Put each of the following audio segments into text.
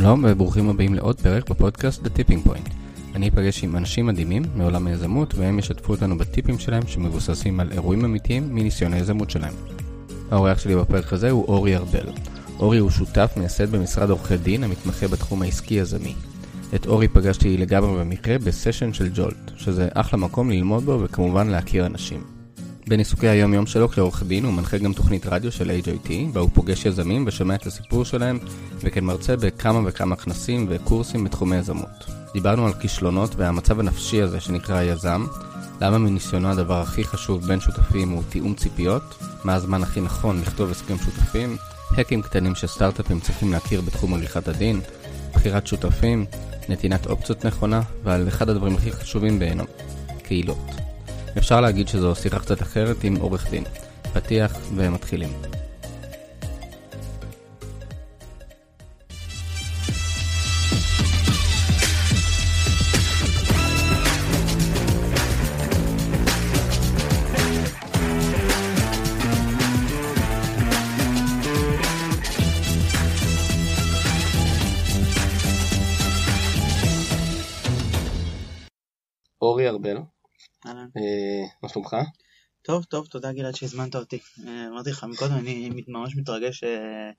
שלום וברוכים הבאים לעוד פרק בפודקאסט The Tipping Point. אני אפגש עם אנשים מדהימים מעולם היזמות והם ישתפו אותנו בטיפים שלהם שמבוססים על אירועים אמיתיים מניסיון היזמות שלהם. האורח שלי בפרק הזה הוא אורי ארבל. אורי הוא שותף מייסד במשרד עורכי דין המתמחה בתחום העסקי-יזמי. את אורי פגשתי לגמרי במקרה בסשן של ג'ולט, שזה אחלה מקום ללמוד בו וכמובן להכיר אנשים. בין עיסוקי היום יום שלו כעורך דין הוא מנחה גם תוכנית רדיו של HIT, בה הוא פוגש יזמים ושומע את הסיפור שלהם, וכמרצה בכמה וכמה כנסים וקורסים בתחומי יזמות. דיברנו על כישלונות והמצב הנפשי הזה שנקרא יזם, למה מניסיונו הדבר הכי חשוב בין שותפים הוא תיאום ציפיות, מה הזמן הכי נכון לכתוב הסכם שותפים, האקים קטנים שסטארט-אפים צריכים להכיר בתחום עריכת הדין, בחירת שותפים, נתינת אופציות נכונה, ועל אחד הדברים הכי חשובים בעיניו, קהילות. אפשר להגיד שזו שיחה קצת אחרת עם עורך דין. פתיח ומתחילים. אורי ארבל, אהלן. אה, מה שלומך? טוב, טוב, תודה גלעד שהזמנת אותי. אה, אמרתי לך מקודם, אני ממש מתרגש אה,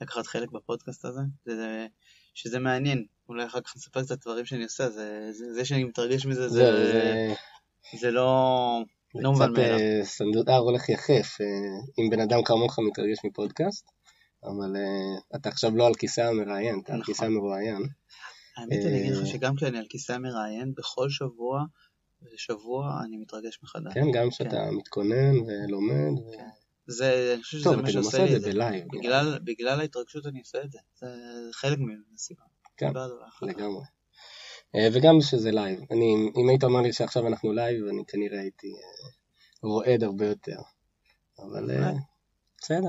לקחת חלק בפודקאסט הזה, זה- שזה מעניין. אולי אחר כך נספר קצת דברים שאני עושה, זה- זה זה שאני מתרגש מזה, זה זה זה לא זה לא מובן קצת מאליו. אה, סנדלר הולך יחף, אם בן אדם כמוך מתרגש מפודקאסט, אבל אתה עכשיו לא על כיסא המראיין, אתה על נכון. כיסא המרואיין. האמת, אני אגיד לך שגם כשאני על כיסא המראיין, בכל שבוע ושבוע אני מתרגש מחדש. כן, גם שאתה מתכונן ולומד. ו- כן. זה, אני חושב שזה טוב, מה אתה גם שעושה עושה את לי זה את זה. בלייב. בגלל- בגלל ההתרגשות אני עושה את זה. זה חלק מהסיבה. כן. לגמרי. אה, וגם שזה לייב. אני, אם היית אומר לי שעכשיו אנחנו לייב, אני כנראה הייתי אה, רועד הרבה יותר. אבל אה. בסדר.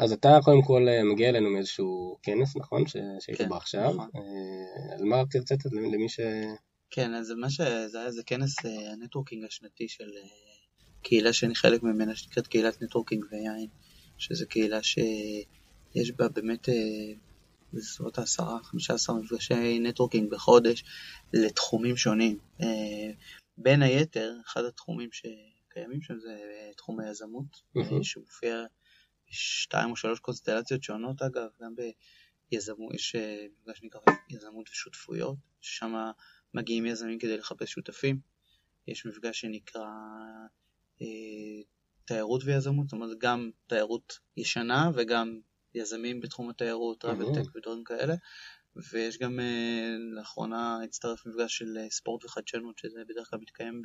אז אתה קודם כל מגיע אלינו מאיזשהו כנס, נכון? שהיית כן, בו עכשיו. נכון. על מה הרצית למי ש... כן, אז מה שזה היה זה כנס אה, ה networking השנתי של אה, קהילה שאני חלק ממנה, שנקראת קהילת Networking Wine, שזו קהילה שיש בה באמת אה, בסביבות העשרה, חמישה עשר מפגשי networking בחודש לתחומים שונים. בין היתר, אחד התחומים שקיימים שם זה תחום היזמות. אה, שמופיע בשתיים או שלוש קונסטלציות שונות אגב, גם ביזמות, יש מפגש שנקרא יזמות ושותפויות, ששם מגיעים יזמים כדי לחפש שותפים. יש מפגש שנקרא אה, תיירות ויזמות, זאת אומרת גם תיירות ישנה וגם יזמים בתחום התיירות. travel-tech ודברים כאלה. ויש גם אה, לאחרונה הצטרף מפגש של אה, ספורט וחדשנות, שזה בדרך כלל מתקיים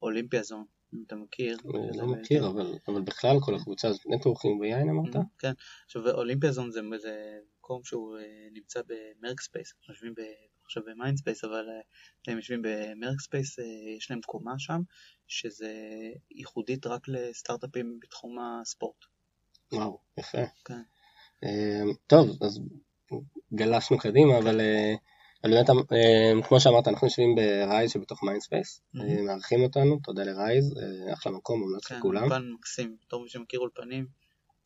ב Olympia Zone, אם אתה מכיר. אני לא מכיר, אבל, אבל בכלל כל הקבוצה הזאת, Networking Wine אמרת? כן, עכשיו Olympia Zone זה, זה מקום שהוא אה, נמצא ב Merkspace, אנחנו יושבים ב, עכשיו ב Mindspace, אבל אה, הם יושבים ב Merkspace, אה, יש להם קומה שם, שזה ייחודית רק לסטארט-אפים בתחום הספורט. וואו, יפה. כן. אה, טוב, אז גלשנו קדימה, אבל אה, אבל באמת, כמו שאמרת, אנחנו יושבים ב Rise שבתוך Mindspace. מארחים אותנו, תודה ל Rise, אחלה מקום, מומלץ כן, לכולם. אולפן מקסים, בתור מי שמכיר אולפנים,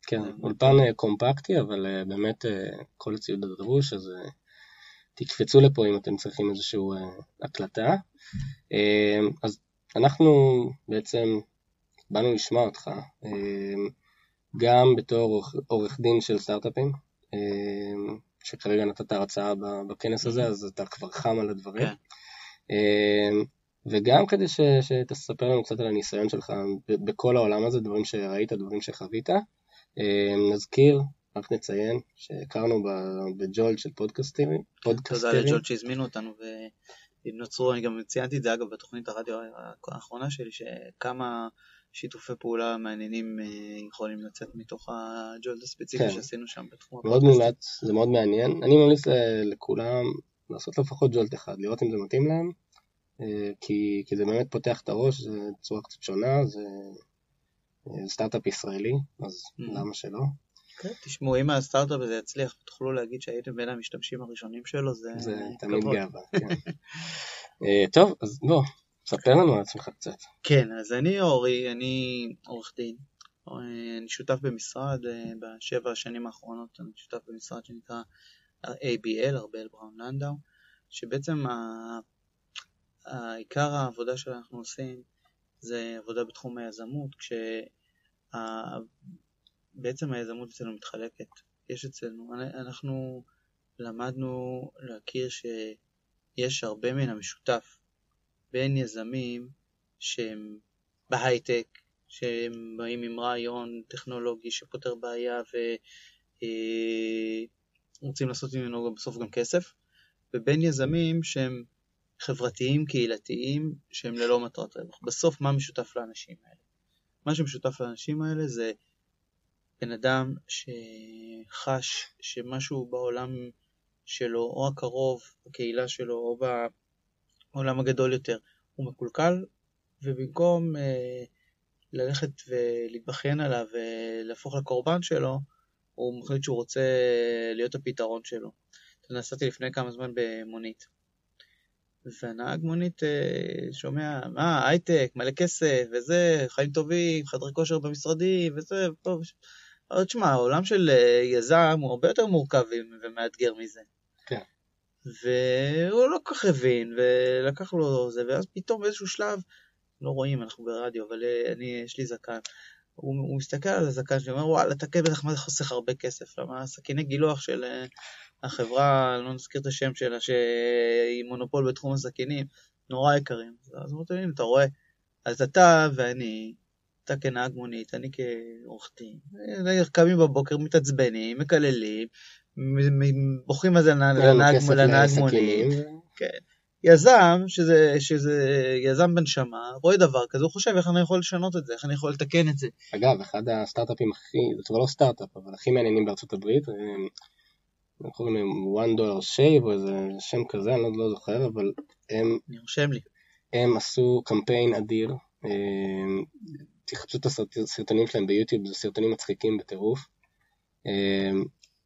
כן, אולפן קומפקטי, אבל באמת כל הציוד הדרוש, אז תקפצו לפה אם אתם צריכים איזושהי הקלטה. אה, אז אנחנו בעצם באנו לשמוע אותך, אה, גם בתור עורך- דין של סטארט-אפים, אה, שכרגע נתת הרצאה בכנס הזה, אז אתה כבר חם על הדברים. כן. אה, וגם כדי ש, שתספר לנו קצת על הניסיון שלך בכל העולם הזה, דברים שראית, דברים שחווית. אה, נזכיר, רק נציין, שהכרנו ב- בג'ולט של פודקאסטרים. תודה פודקאסטרים. לג'ולט שהזמינו אותנו ונוצרו, אני גם ציינתי את זה אגב בתוכנית הרדיו האחרונה שלי, שכמה שיתופי פעולה מעניינים אה, יכולים לצאת מתוך הג'ולט הספציפי כן. שעשינו שם בתחום מאוד הפודקאסט. מומלץ, זה מאוד מעניין. אני ממליץ לכולם לעשות לפחות ג'ולט אחד, לראות אם זה מתאים להם, אה, כי, כי זה באמת פותח את הראש, זה צורה קצת שונה, זה אה, סטארט-אפ ישראלי, אז Mhm. למה שלא? כן, תשמעו, אם הסטארט-אפ הזה יצליח ותוכלו להגיד שהייתם בין המשתמשים הראשונים שלו, זה זה תמיד. גאווה. כן. אה, טוב, אז בוא, ספר לנו על עצמך קצת. כן, אז אני אורי, אני עורך דין. אה, אני שותף במשרד, אה, בשבע השנים האחרונות אני שותף במשרד שנקרא ABL, ארבל בראון לנדאו, שבעצם העיקר העבודה שאנחנו עושים זה עבודה בתחום היזמות, כשבעצם היזמות אצלנו מתחלקת. יש אצלנו, אנחנו למדנו להכיר שיש הרבה מן המשותף בין יזמים שהם בהייטק, שהם באים עם רעיון טכנולוגי שפותר בעיה ורוצים אה, לעשות ממנו בסוף גם כסף, ובין יזמים שהם חברתיים, קהילתיים, שהם ללא מטרת רווח. בסוף מה משותף לאנשים האלה? מה שמשותף לאנשים האלה זה בן אדם שחש שמשהו בעולם שלו, או הקרוב, בקהילה שלו, או בעולם הגדול יותר, הוא מקולקל, ובמקום אה, ללכת ולהתבכיין עליו ולהפוך לקורבן שלו, הוא מחליט שהוא רוצה להיות הפתרון שלו. נסעתי לפני כמה זמן במונית. והנהג מונית אה, שומע, מה, הייטק, מלא כסף, וזה, חיים טובים, חדרי כושר במשרדים, וזה, ושם. אבל תשמע, העולם של אה, יזם הוא הרבה יותר מורכב ומאתגר מזה. כן. והוא לא כל כך הבין, ולקח לו זה, ואז פתאום באיזשהו שלב, לא רואים, אנחנו ברדיו, אבל אה, אני, יש לי זקן. הוא, הוא מסתכל על הזקן שלי, אומר, וואלה, תקן בטח מה זה חוסך הרבה כסף, למה סכיני גילוח של החברה, לא נזכיר את השם שלה, שהיא מונופול בתחום הסכינים, נורא יקרים. אז אמרתי, הנה, אתה רואה, אז אתה ואני, אתה כנהג מונית, אני כעורך דין, קמים בבוקר, מתעצבנים, מקללים, בוכים על זה לנהג מונית. כן. יזם, שזה, שזה יזם בנשמה, רואה דבר כזה, הוא חושב איך אני יכול לשנות את זה, איך אני יכול לתקן את זה. אגב, אחד הסטארט-אפים הכי, זה כבר לא סטארט-אפ, אבל הכי מעניינים בארצות הברית, קוראים להם one dollar shave או איזה שם כזה, אני לא זוכר, אבל הם... אני רושם לי. הם עשו קמפיין אדיר, תחפשו את הסרטונים שלהם ביוטיוב, זה סרטונים מצחיקים בטירוף.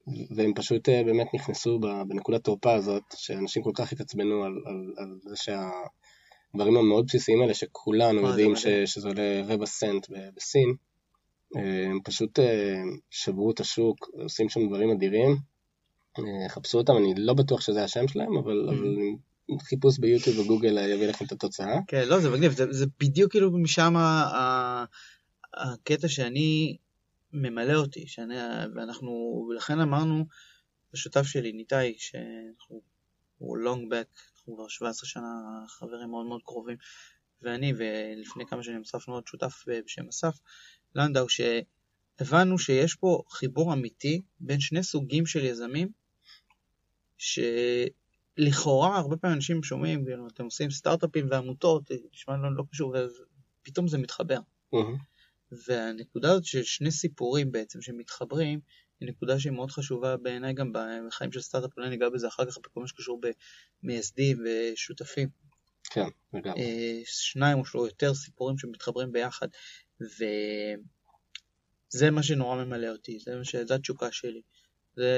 והם פשוט אה, באמת נכנסו בנקודת תורפה הזאת, שאנשים כל כך התעצבנו על, על, על זה שהדברים המאוד בסיסיים האלה, שכולנו יודעים ש, שזה עולה רבע סנט בסין, אה, הם פשוט אה, שברו את השוק, עושים שם דברים אדירים. חפשו אותם, אני לא בטוח שזה השם שלהם, אבל, mm. אבל חיפוש ביוטיוב וגוגל יביא לכם את התוצאה. כן, לא, זה מגניב, זה, זה בדיוק כאילו משם הקטע שאני ממלא אותי, שאני, ואנחנו, ולכן אמרנו, השותף שלי, ניתאי, שאנחנו, הוא long back, אנחנו כבר 17 שנה חברים מאוד מאוד קרובים, ואני, ולפני כמה שנים הוספנו עוד שותף בשם אסף, לנדאו, שהבנו שיש פה חיבור אמיתי בין שני סוגים של יזמים, שלכאורה הרבה פעמים אנשים שומעים, כאילו, אתם עושים סטארט-אפים ועמותות, נשמע לנו לא קשור, ופתאום זה מתחבר. Mm-hmm. והנקודה הזאת של שני סיפורים בעצם שמתחברים, היא נקודה שהיא מאוד חשובה בעיניי גם בחיים של סטארט-אפ, אולי ניגע בזה אחר כך בכל מה שקשור במייסדים ושותפים. כן, לגמרי. אה, שניים או יותר סיפורים שמתחברים ביחד, וזה מה שנורא ממלא אותי, זה, ש... זה התשוקה שלי. זה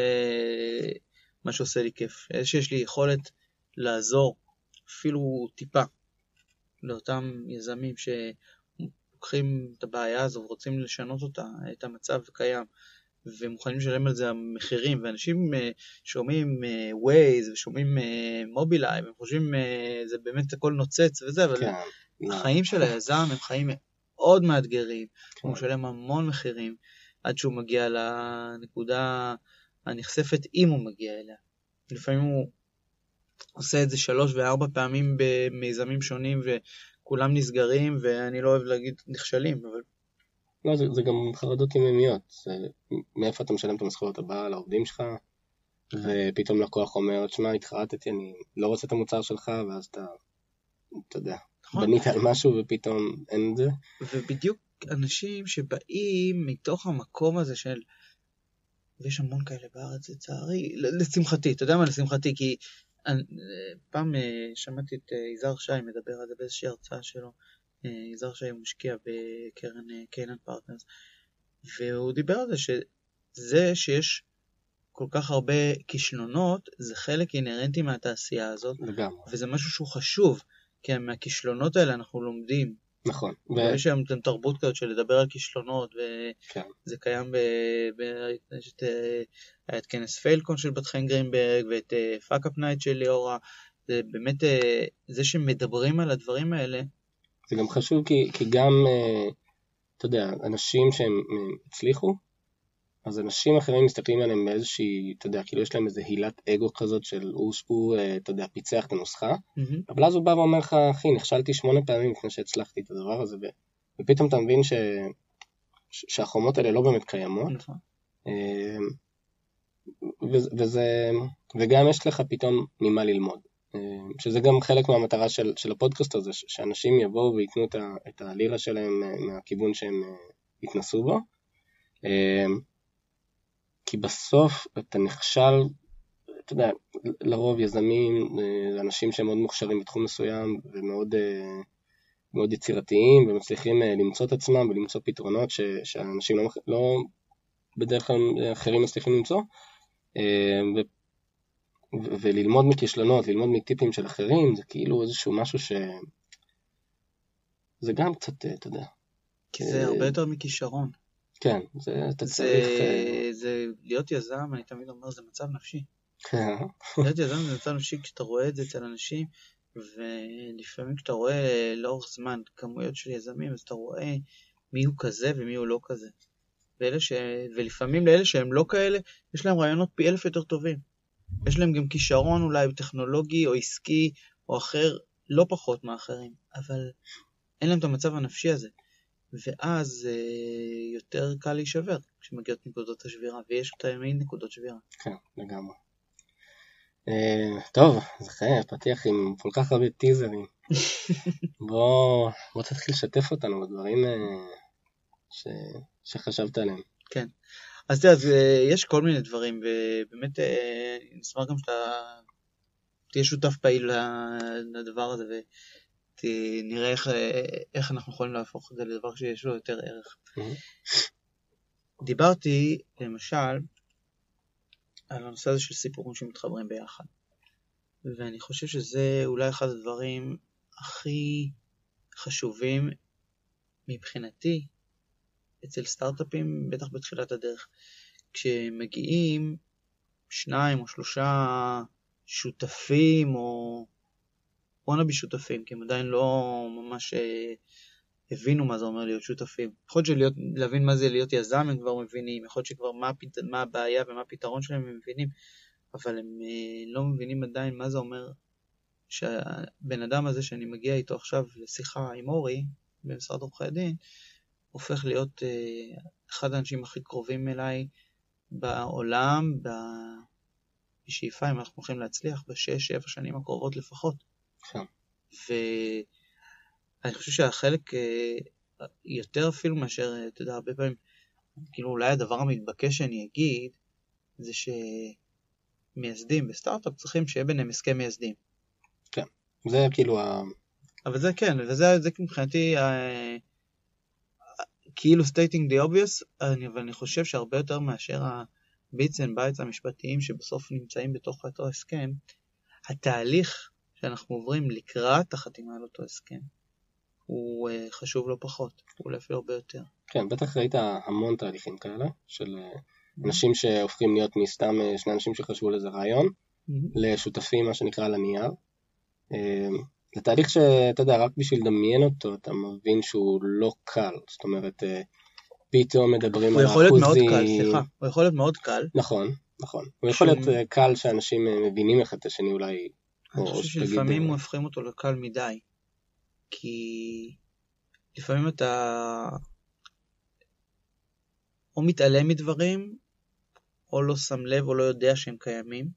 מה שעושה לי כיף. זה שיש לי יכולת לעזור, אפילו טיפה, לאותם יזמים ש... לוקחים את הבעיה הזו ורוצים לשנות אותה, את המצב הקיים, ומוכנים לשלם על זה המחירים, ואנשים uh, שומעים uh, Waze ושומעים מובילאיי, uh, והם חושבים זה באמת הכל נוצץ וזה, אבל כן, החיים של היזם הם חיים מאוד מאתגרים, כן. הוא משלם המון מחירים עד שהוא מגיע לנקודה הנחשפת, אם הוא מגיע אליה. לפעמים הוא עושה את זה שלוש וארבע פעמים במיזמים שונים, כולם נסגרים, ואני לא אוהב להגיד נכשלים, אבל... לא, זה, זה גם חרדות יומיומיות. מאיפה אתה משלם את המשכורת הבאה לעובדים שלך, ופתאום לקוח אומר, תשמע, התחרטתי, אני לא רוצה את המוצר שלך, ואז אתה, אתה יודע, נכון. בנית על משהו ופתאום אין את זה. ובדיוק אנשים שבאים מתוך המקום הזה של... ויש המון כאלה בארץ לצערי, לשמחתי, אתה יודע מה לשמחתי? כי פעם אה, שמעתי את אה, יזהר שי מדבר על זה באיזושהי הרצאה שלו. אה, יזהר שי משקיע בקרן Canaan Partners, והוא דיבר על זה שזה שיש כל כך הרבה כישלונות, זה חלק אינהרנטי מהתעשייה הזאת, לגמרי. וזה משהו שהוא חשוב, כי מהכישלונות האלה אנחנו לומדים. נכון. ו... יש היום תרבות כזאת של לדבר על כישלונות, כן. וזה קיים ב... ב... יש את... אה, היה את כנס FailCon של בת חיים גרינברג, ואת Fuckup Night של ליאורה. זה באמת, אה, זה שמדברים על הדברים האלה. זה גם חשוב כי, כי גם, אה, אתה יודע, אנשים שהם הצליחו, אז אנשים אחרים מסתכלים עליהם באיזושהי, אתה יודע, כאילו יש להם איזה הילת אגו כזאת של הוא, הוא אתה יודע, פיצח את הנוסחה, mm-hmm. אבל אז הוא בא ואומר לך, אחי, נכשלתי שמונה פעמים לפני שהצלחתי את הדבר הזה, ופתאום אתה מבין ש... שהחומות האלה לא באמת קיימות. נכון. אה, וזה, וגם יש לך פתאום ממה ללמוד. אה, שזה גם חלק מהמטרה של, של הפודקאסט הזה, שאנשים יבואו וייתנו את, ה, את הלירה שלהם מהכיוון שהם התנסו בו. כי בסוף אתה נכשל, אתה יודע, לרוב יזמים, אה, אנשים שהם מאוד מוכשרים בתחום מסוים ומאוד אה, מאוד יצירתיים ומצליחים אה, למצוא את עצמם ולמצוא פתרונות ש, שאנשים לא, לא בדרך כלל אחרים מצליחים למצוא ו, וללמוד מכישלונות, ללמוד מטיפים של אחרים, זה כאילו איזשהו משהו ש... זה גם קצת, אתה יודע. כי זה הרבה יותר מכישרון. כן, זה, אתה צריך... זה, להיות יזם, אני תמיד אומר, זה מצב נפשי. להיות יזם זה מצב נפשי כשאתה רואה את זה אצל אנשים, ולפעמים כשאתה רואה לאורך זמן כמויות של יזמים, אז אתה רואה מי הוא כזה ומי הוא לא כזה. ואלה ש... ולפעמים לאלה שהם לא כאלה, יש להם רעיונות פי אלף יותר טובים. יש להם גם כישרון אולי טכנולוגי או עסקי או אחר, לא פחות מאחרים, אבל אין להם את המצב הנפשי הזה. ואז אה, יותר קל להישבר כשמגיעות נקודות השבירה, ויש תמיד נקודות שבירה. כן, לגמרי. אה, טוב, אז אחרי פתיח עם כל כך הרבה טיזרים. בוא, בוא תתחיל לשתף אותנו בדברים אה, ש, שחשבת עליהם. כן. אז תראה, אה, יש כל מיני דברים, ובאמת נשמח גם שאתה תהיה שותף פעיל לדבר הזה, נראה איך, איך אנחנו יכולים להפוך את זה לדבר שיש לו יותר ערך. Mm-hmm. דיברתי, למשל, על הנושא הזה של סיפורים שמתחברים ביחד. ואני חושב שזה אולי אחד הדברים הכי חשובים מבחינתי אצל סטארט-אפים, בטח בתחילת הדרך. כשמגיעים שניים או שלושה שותפים או וואנאבי שותפים, כי הם עדיין לא ממש אה, הבינו מה זה אומר להיות שותפים. יכול להיות שלהבין מה זה להיות יזם הם כבר מבינים, יכול להיות שכבר מה, הפת... מה הבעיה ומה הפתרון שלהם הם מבינים, אבל הם אה, לא מבינים עדיין מה זה אומר שהבן אדם הזה שאני מגיע איתו עכשיו לשיחה עם אורי במשרד עורכי הדין, הופך להיות אה, אחד האנשים הכי קרובים אליי בעולם, בשאיפה אם אנחנו הולכים להצליח בשש, שבע שנים הקרובות לפחות. כן. ואני חושב שהחלק אה, יותר אפילו מאשר, אה, אתה יודע, הרבה פעמים, כאילו אולי הדבר המתבקש שאני אגיד, זה שמייסדים בסטארט-אפ צריכים שיהיה ביניהם הסכם מייסדים. כן, זה כאילו ה... אבל זה כן, וזה זה מבחינתי כאילו stating the obvious, אני, אבל אני חושב שהרבה יותר מאשר ה-bits and bytes המשפטיים שבסוף נמצאים בתוך אותו הסכם, התהליך שאנחנו עוברים לקראת החתימה על אותו הסכם, הוא uh, חשוב לא פחות, הוא אפילו הרבה יותר. כן, בטח ראית המון תהליכים כאלה, של uh, אנשים שהופכים להיות מסתם uh, שני אנשים שחשבו לזה רעיון. לשותפים, מה שנקרא, על הנייר. זה תהליך שאתה יודע, רק בשביל לדמיין אותו, אתה מבין שהוא לא קל, זאת אומרת, פתאום מדברים על האחוזים. הוא יכול להיות מאוד קל, סליחה, הוא יכול להיות מאוד קל. נכון, נכון. הוא יכול להיות קל שאנשים מבינים אחד את השני אולי אני חושב שלפעמים הוא הופכים אותו לקל מדי, כי לפעמים אתה או מתעלם מדברים, או לא שם לב או לא יודע שהם קיימים.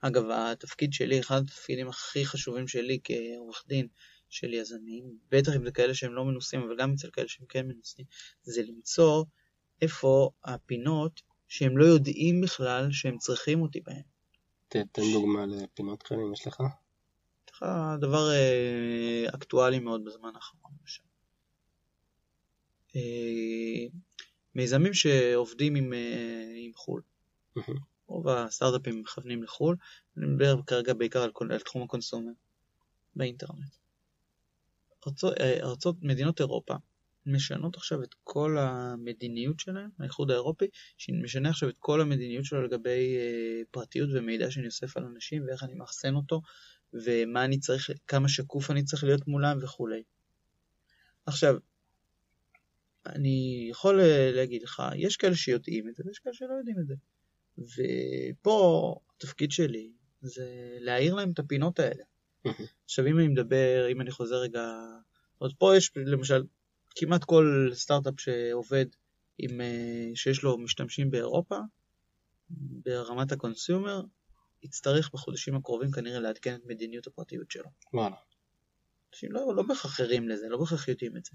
אגב, התפקיד שלי, אחד התפקידים הכי חשובים שלי כעורך דין של יזמים, בטח אם זה כאלה שהם לא מנוסים, אבל גם אצל כאלה שהם כן מנוסים, זה למצוא איפה הפינות שהם לא יודעים בכלל שהם צריכים אותי בהן. תן דוגמה לפינות כאלה אם יש לך. לך דבר אה, אקטואלי מאוד בזמן האחרון. אה, מיזמים שעובדים עם, אה, עם חו"ל. רוב הסטארט-אפים מכוונים לחו"ל, אני מדבר כרגע בעיקר על, על תחום הקונסומר באינטרנט. ארצות, ארצות, מדינות אירופה משנות עכשיו את כל המדיניות שלהם, האיחוד האירופי, שמשנה עכשיו את כל המדיניות שלו לגבי אה, פרטיות ומידע שאני אוסף על אנשים ואיך אני מאחסן אותו ומה אני צריך, כמה שקוף אני צריך להיות מולם וכולי. עכשיו, אני יכול אה, להגיד לך, יש כאלה שיודעים את זה ויש כאלה שלא יודעים את זה. ופה התפקיד שלי זה להאיר להם את הפינות האלה. עכשיו אם אני מדבר, אם אני חוזר רגע, עוד פה יש למשל כמעט כל סטארט-אפ שעובד עם, אה, שיש לו משתמשים באירופה, ברמת ה consumer, יצטרך בחודשים הקרובים כנראה לעדכן את מדיניות הפרטיות שלו. וואלה. אנשים לא, לא בהכרח ערים לזה, לא בהכרח יודעים את זה.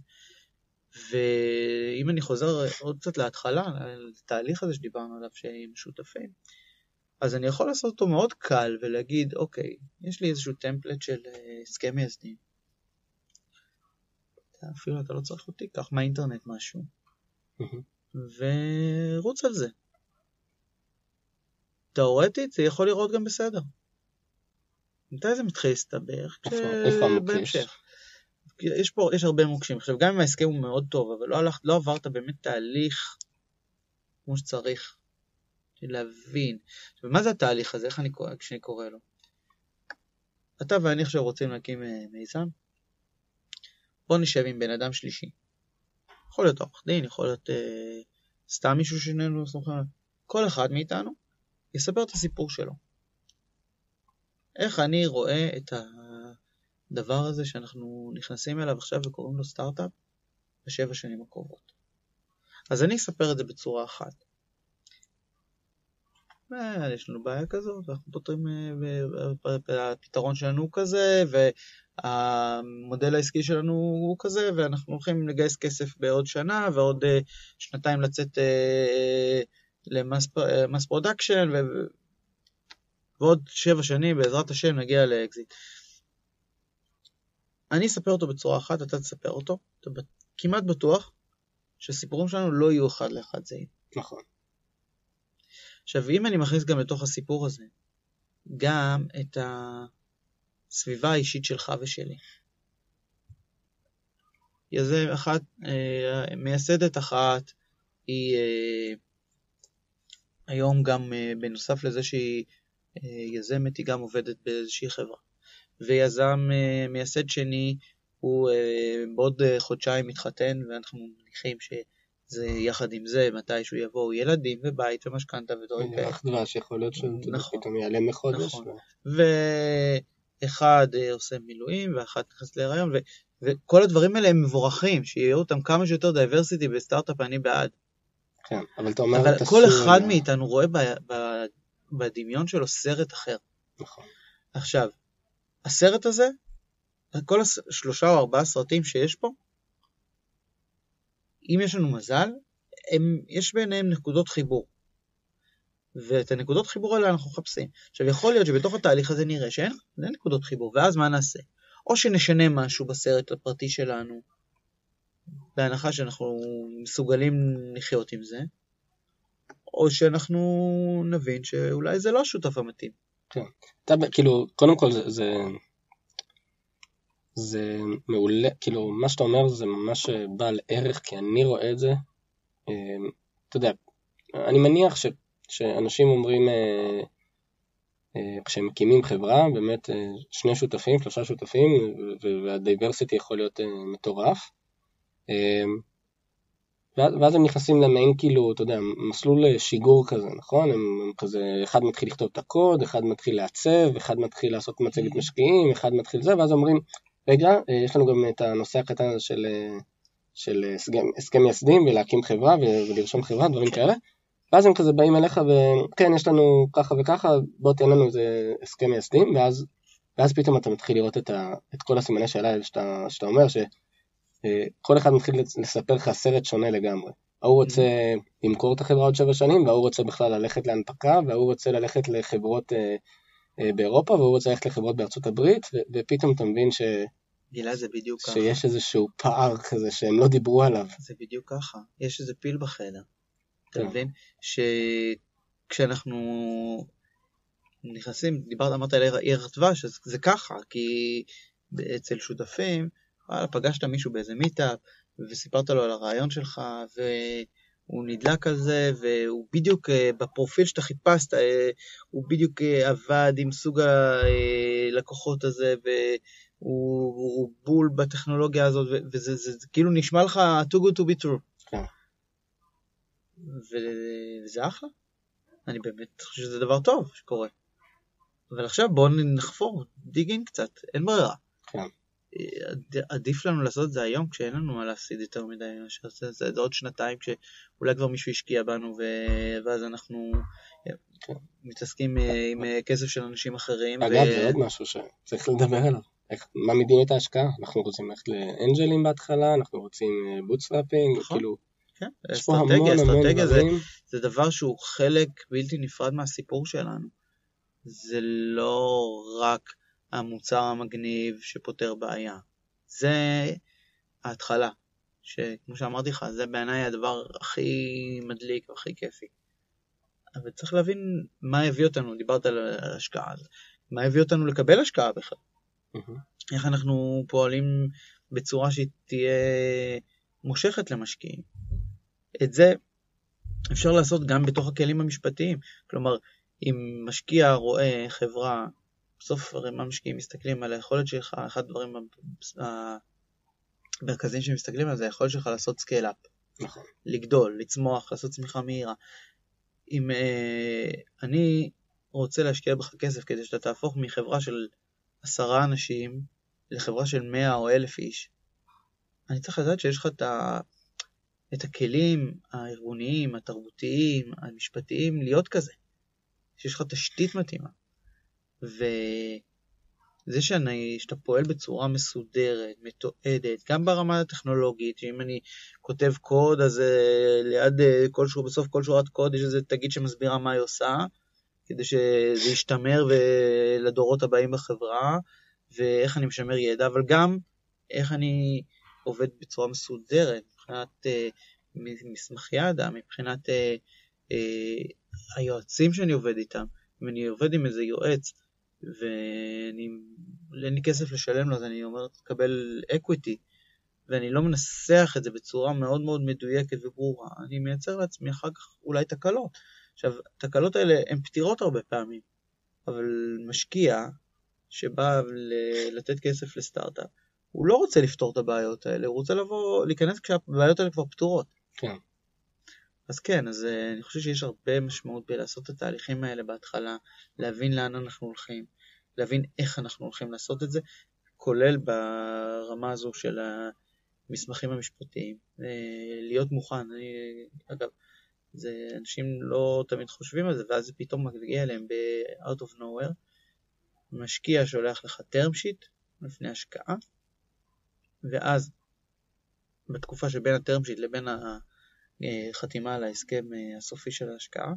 ואם אני חוזר עוד קצת להתחלה, לתהליך הזה שדיברנו עליו שעם שותפים, אז אני יכול לעשות אותו מאוד קל ולהגיד, אוקיי, יש לי איזשהו טמפלט של אה, הסכם מייסדים. אפילו אתה לא צריך אותי, קח מהאינטרנט משהו, ורוץ על זה. תאורטית זה יכול לראות גם בסדר. מתי זה מתחיל להסתבך? איפה המוקש? יש פה, יש הרבה מוקשים. עכשיו, גם אם ההסכם הוא מאוד טוב, אבל לא, הלכת, לא עברת באמת תהליך כמו שצריך, להבין. עכשיו, מה זה התהליך הזה? איך אני קורא, כשאני קורא לו? אתה ואני עכשיו רוצים להקים אה, מיזם, בוא נשב עם בן אדם שלישי. יכול להיות עורך דין, יכול להיות אה, סתם מישהו שאיננו סומכים עליו. כל אחד מאיתנו יספר את הסיפור שלו. איך אני רואה את הדבר הזה שאנחנו נכנסים אליו עכשיו וקוראים לו סטארט-אפ בשבע שנים הקרובות. אז אני אספר את זה בצורה אחת. אה, יש לנו בעיה כזאת, ואנחנו פותרים, אה, הפתרון שלנו הוא כזה, והמודל העסקי שלנו הוא כזה, ואנחנו הולכים לגייס כסף בעוד שנה, ועוד אה, שנתיים לצאת ל mass production, ועוד שבע שנים בעזרת השם נגיע לאקזיט. אני אספר אותו בצורה אחת, אתה תספר אותו, אתה כמעט בטוח שהסיפורים שלנו לא יהיו אחד לאחד זהים. נכון. עכשיו, אם אני מכניס גם לתוך הסיפור הזה, גם את הסביבה האישית שלך ושלי. יזם אחת, אה, מייסדת אחת, היא אה, היום גם, אה, בנוסף לזה שהיא יזמת, היא גם עובדת באיזושהי חברה. ויזם מייסד שני, הוא בעוד חודשיים מתחתן, ואנחנו מניחים ש... זה יחד עם זה, מתישהו יבואו ילדים ובית ומשכנתה ודברים כאלה. ירח דבש יכול להיות שהוא פתאום יעלה מחודש. נכון. ואחד אה, עושה מילואים ואחת נכנסת להיריון, וכל הדברים האלה הם מבורכים, שיהיו אותם כמה שיותר diversity בסטארט-אפ, אני בעד. כן, אבל אתה אומר... אבל כל אחד מאיתנו רואה בדמיון שלו סרט אחר. נכון. עכשיו, הסרט הזה, כל השלושה או ארבעה סרטים שיש פה, אם יש לנו מזל, הם, יש ביניהם נקודות חיבור. ואת הנקודות חיבור האלה אנחנו מחפשים. עכשיו יכול להיות שבתוך התהליך הזה נראה שאין נקודות חיבור, ואז מה נעשה? או שנשנה משהו בסרט הפרטי שלנו, בהנחה שאנחנו מסוגלים לחיות עם זה, או שאנחנו נבין שאולי זה לא השותף המתאים. כן. אתה, כאילו, קודם כל זה, זה, זה מעולה, כאילו מה שאתה אומר זה ממש בעל ערך כי אני רואה את זה, אמ, אתה יודע, אני מניח ש, שאנשים אומרים אה, אה, כשהם מקימים חברה, באמת אה, שני שותפים, שלושה שותפים והדייברסיטי יכול להיות מטורף. ואז הם נכנסים למעין כאילו, אתה יודע, מסלול שיגור כזה, נכון? הם כזה, אחד מתחיל לכתוב את הקוד, אחד מתחיל לעצב, אחד מתחיל לעשות מצגת משקיעים, אחד מתחיל זה, ואז אומרים, רגע, אה, יש לנו גם את הנושא הקטן הזה של, אה, של הסכם מייסדים ולהקים חברה ולרשום חברה, דברים כאלה. ואז הם כזה באים אליך וכן, יש לנו ככה וככה, בוא תן לנו איזה הסכם מייסדים, ואז, ואז פתאום אתה מתחיל לראות את, ה, את כל הסימני שאלה האלה שאתה, שאתה אומר, שכל אה, אחד מתחיל לספר לך סרט שונה לגמרי. ההוא רוצה למכור את החברה עוד שבע שנים, וההוא רוצה בכלל ללכת להנפקה, וההוא רוצה ללכת לחברות אה, באירופה והוא רוצה ללכת לחברות בארצות הברית, ופתאום אתה מבין ש... גילה זה בדיוק ככה. שיש איזשהו פער כזה שהם לא דיברו עליו. זה בדיוק ככה, יש איזה פיל בחדר. אתה כן. מבין? שכשאנחנו נכנסים, דיברת, אמרת על ערך דבש, אז זה ככה, כי אצל שותפים, וואלה, פגשת מישהו באיזה מיטאפ, וסיפרת לו על הרעיון שלך, והוא נדלק על זה, והוא בדיוק אה, בפרופיל שאתה חיפשת, אה, הוא בדיוק אה, עבד עם סוג הלקוחות הזה, והוא הוא בול בטכנולוגיה הזאת, וזה זה, זה, כאילו נשמע לך too good to be true. כן. וזה אחלה. אני באמת חושב שזה דבר טוב שקורה. אבל עכשיו בואו נחפור, דיג אין קצת, אין ברירה. כן. עד- עדיף לנו לעשות את זה היום כשאין לנו מה להפסיד יותר מדי, מאשר זה, זה, זה עוד שנתיים כשאולי כבר מישהו השקיע בנו ו... ואז אנחנו כן. מתעסקים אה, עם אה, כסף של אנשים אחרים. אגב, זה עוד משהו שצריך לדבר עליו. איך, מה מדיניות ההשקעה? אנחנו רוצים ללכת לאנג'לים בהתחלה, אנחנו רוצים bootstrapping, נכון. כאילו, כן, אסטרטגיה, אסטרטגיה זה. זה דבר שהוא חלק בלתי נפרד מהסיפור שלנו. זה לא רק המוצר המגניב שפותר בעיה. זה ההתחלה, שכמו שאמרתי לך, זה בעיניי הדבר הכי מדליק והכי כיפי. אבל צריך להבין מה הביא אותנו, דיברת על השקעה, מה הביא אותנו לקבל השקעה בכלל. מהמם. איך אנחנו פועלים בצורה שהיא תהיה מושכת למשקיעים. את זה אפשר לעשות גם בתוך הכלים המשפטיים. כלומר, אם משקיע רואה חברה, בסוף הרי מה משקיעים מסתכלים על היכולת שלך, אחד הדברים המרכזיים שמסתכלים על זה, היכולת שלך לעשות scale-up, נכון. לגדול, לצמוח, לעשות צמיחה מהירה. אם אה, אני רוצה להשקיע בך כסף כדי שאתה תהפוך מחברה של עשרה אנשים לחברה של מאה או אלף איש, אני צריך לדעת שיש לך את, ה... את הכלים הארגוניים, התרבותיים, המשפטיים להיות כזה. שיש לך תשתית מתאימה. וזה שאני, שאתה פועל בצורה מסודרת, מתועדת, גם ברמה הטכנולוגית, שאם אני כותב קוד, אז אה, ליד אה, כל שורה, בסוף כל שורת קוד יש איזה תגיד שמסבירה מה היא עושה, כדי שזה ישתמר לדורות הבאים בחברה, ואיך אני משמר ידע, אבל גם איך אני עובד בצורה מסודרת, מבחינת אה, מ- מסמכי ידע, מבחינת אה, אה, היועצים שאני עובד איתם. אם אני עובד עם איזה יועץ ואני, אין לי כסף לשלם לו, אז אני אומר, תקבל אקוויטי, ואני לא מנסח את זה בצורה מאוד מאוד מדויקת וברורה, אני מייצר לעצמי אחר כך אולי תקלות. עכשיו, התקלות האלה הן פתירות הרבה פעמים, אבל משקיע שבא לתת כסף לסטארט-אפ, הוא לא רוצה לפתור את הבעיות האלה, הוא רוצה לבוא, להיכנס כשהבעיות האלה כבר פתורות. כן. אז כן, אז uh, אני חושב שיש הרבה משמעות בלעשות את התהליכים האלה בהתחלה, להבין לאן אנחנו הולכים, להבין איך אנחנו הולכים לעשות את זה, כולל ברמה הזו של המסמכים המשפטיים. Uh, להיות מוכן, אני, אגב, זה, אנשים לא תמיד חושבים על זה, ואז זה פתאום מגיע אליהם ב-out of nowhere. משקיע שולח לך term sheet לפני השקעה, ואז בתקופה שבין ה-term sheet לבין ה... חתימה על ההסכם אה, הסופי של ההשקעה,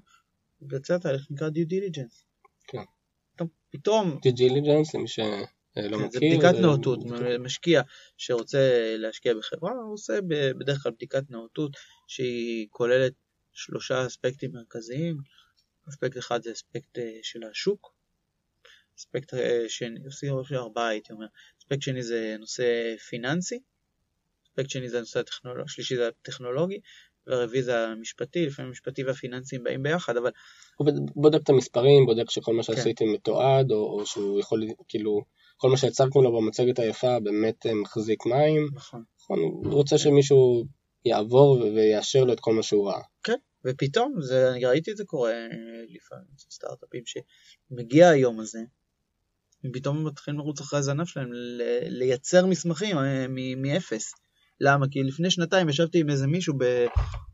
מתבצע תהליך נקרא due diligence. כן. פתאום- due diligence למי שלא כן, מכיר. זה בדיקת נאותות, משקיע שרוצה להשקיע בחברה, הוא עושה בדרך כלל בדיקת נאותות שהיא כוללת שלושה אספקטים מרכזיים, אספקט אחד זה אספקט אה, של השוק, אספקט אה, שני, עושים ארבעה הייתי אומר, אספקט שני זה נושא פיננסי, אספקט שני זה הנושא הטכנולוגי, השלישי זה הטכנולוגי, והרביעי זה המשפטי, לפעמים המשפטי והפיננסים באים ביחד, אבל הוא בודק את המספרים, בודק שכל מה כן. שעשיתם מתועד, או, או שהוא יכול, כאילו, כל מה שהצגתם לו במצגת היפה באמת אה, מחזיק מים. נכון. נכון, הוא רוצה שמישהו יעבור ויאשר לו את כל מה שהוא ראה. ופתאום, זה, אני ראיתי את זה קורה אה, לפעמים סטארט-אפים, שמגיע היום הזה, הם פתאום מתחילים לרוץ אחרי הזנב שלהם, לייצר מסמכים אה, מ- מאפס. למה? כי לפני שנתיים ישבתי עם איזה מישהו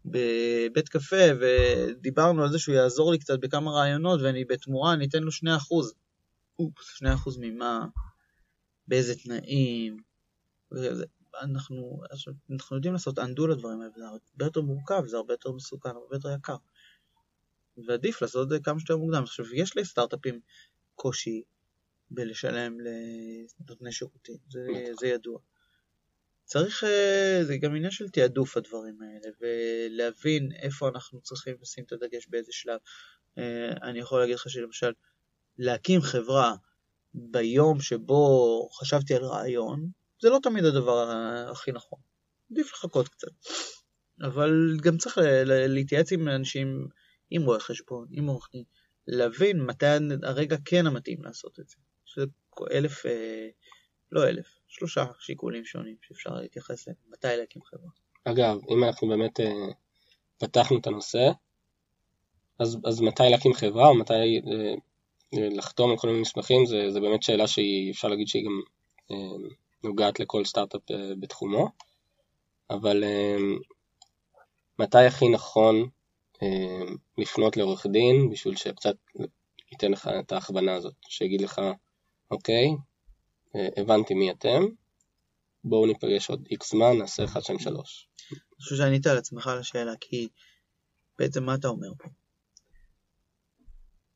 בבית קפה ודיברנו על זה שהוא יעזור לי קצת בכמה רעיונות ואני בתמורה אני אתן לו 2%. אופס, 2% ממה? באיזה תנאים? וזה, אנחנו, אנחנו יודעים לעשות undo לדברים האלה, זה הרבה יותר מורכב, זה הרבה יותר מסוכן, הרבה יותר יקר. ועדיף לעשות את זה כמה שיותר מוקדם. עכשיו, יש לסטארט-אפים קושי בלשלם לנותני שירותים, זה, זה ידוע. צריך, אה, זה גם עניין של תעדוף הדברים האלה, ולהבין איפה אנחנו צריכים לשים את הדגש באיזה שלב. אה, אני יכול להגיד לך שלמשל, להקים חברה ביום שבו חשבתי על רעיון, זה לא תמיד הדבר הכי נכון. עדיף לחכות קצת. אבל גם צריך להתייעץ עם אנשים, עם רואי חשבון, עם עורך דין, להבין מתי הרגע כן המתאים לעשות את זה. שזה אלף, אה, לא אלף, שלושה שיקולים שונים שאפשר להתייחס להם, מתי להקים חברה. אגב, אם אנחנו באמת אה, פתחנו את הנושא, אז, אז מתי להקים חברה או מתי אה, לחתום על כל מיני מסמכים, זה, זה באמת שאלה שהיא, אפשר להגיד שהיא גם אה, נוגעת לכל סטארט-אפ אה, בתחומו, אבל אה, מתי הכי נכון אה, לפנות לעורך דין בשביל שקצת ייתן לך את ההכוונה הזאת, שיגיד לך, אוקיי, אה, הבנתי מי אתם, בואו ניפגש עוד איקס זמן, נעשה 1, 2, 3. אני חושב שענית על עצמך על השאלה, כי בעצם מה אתה אומר פה?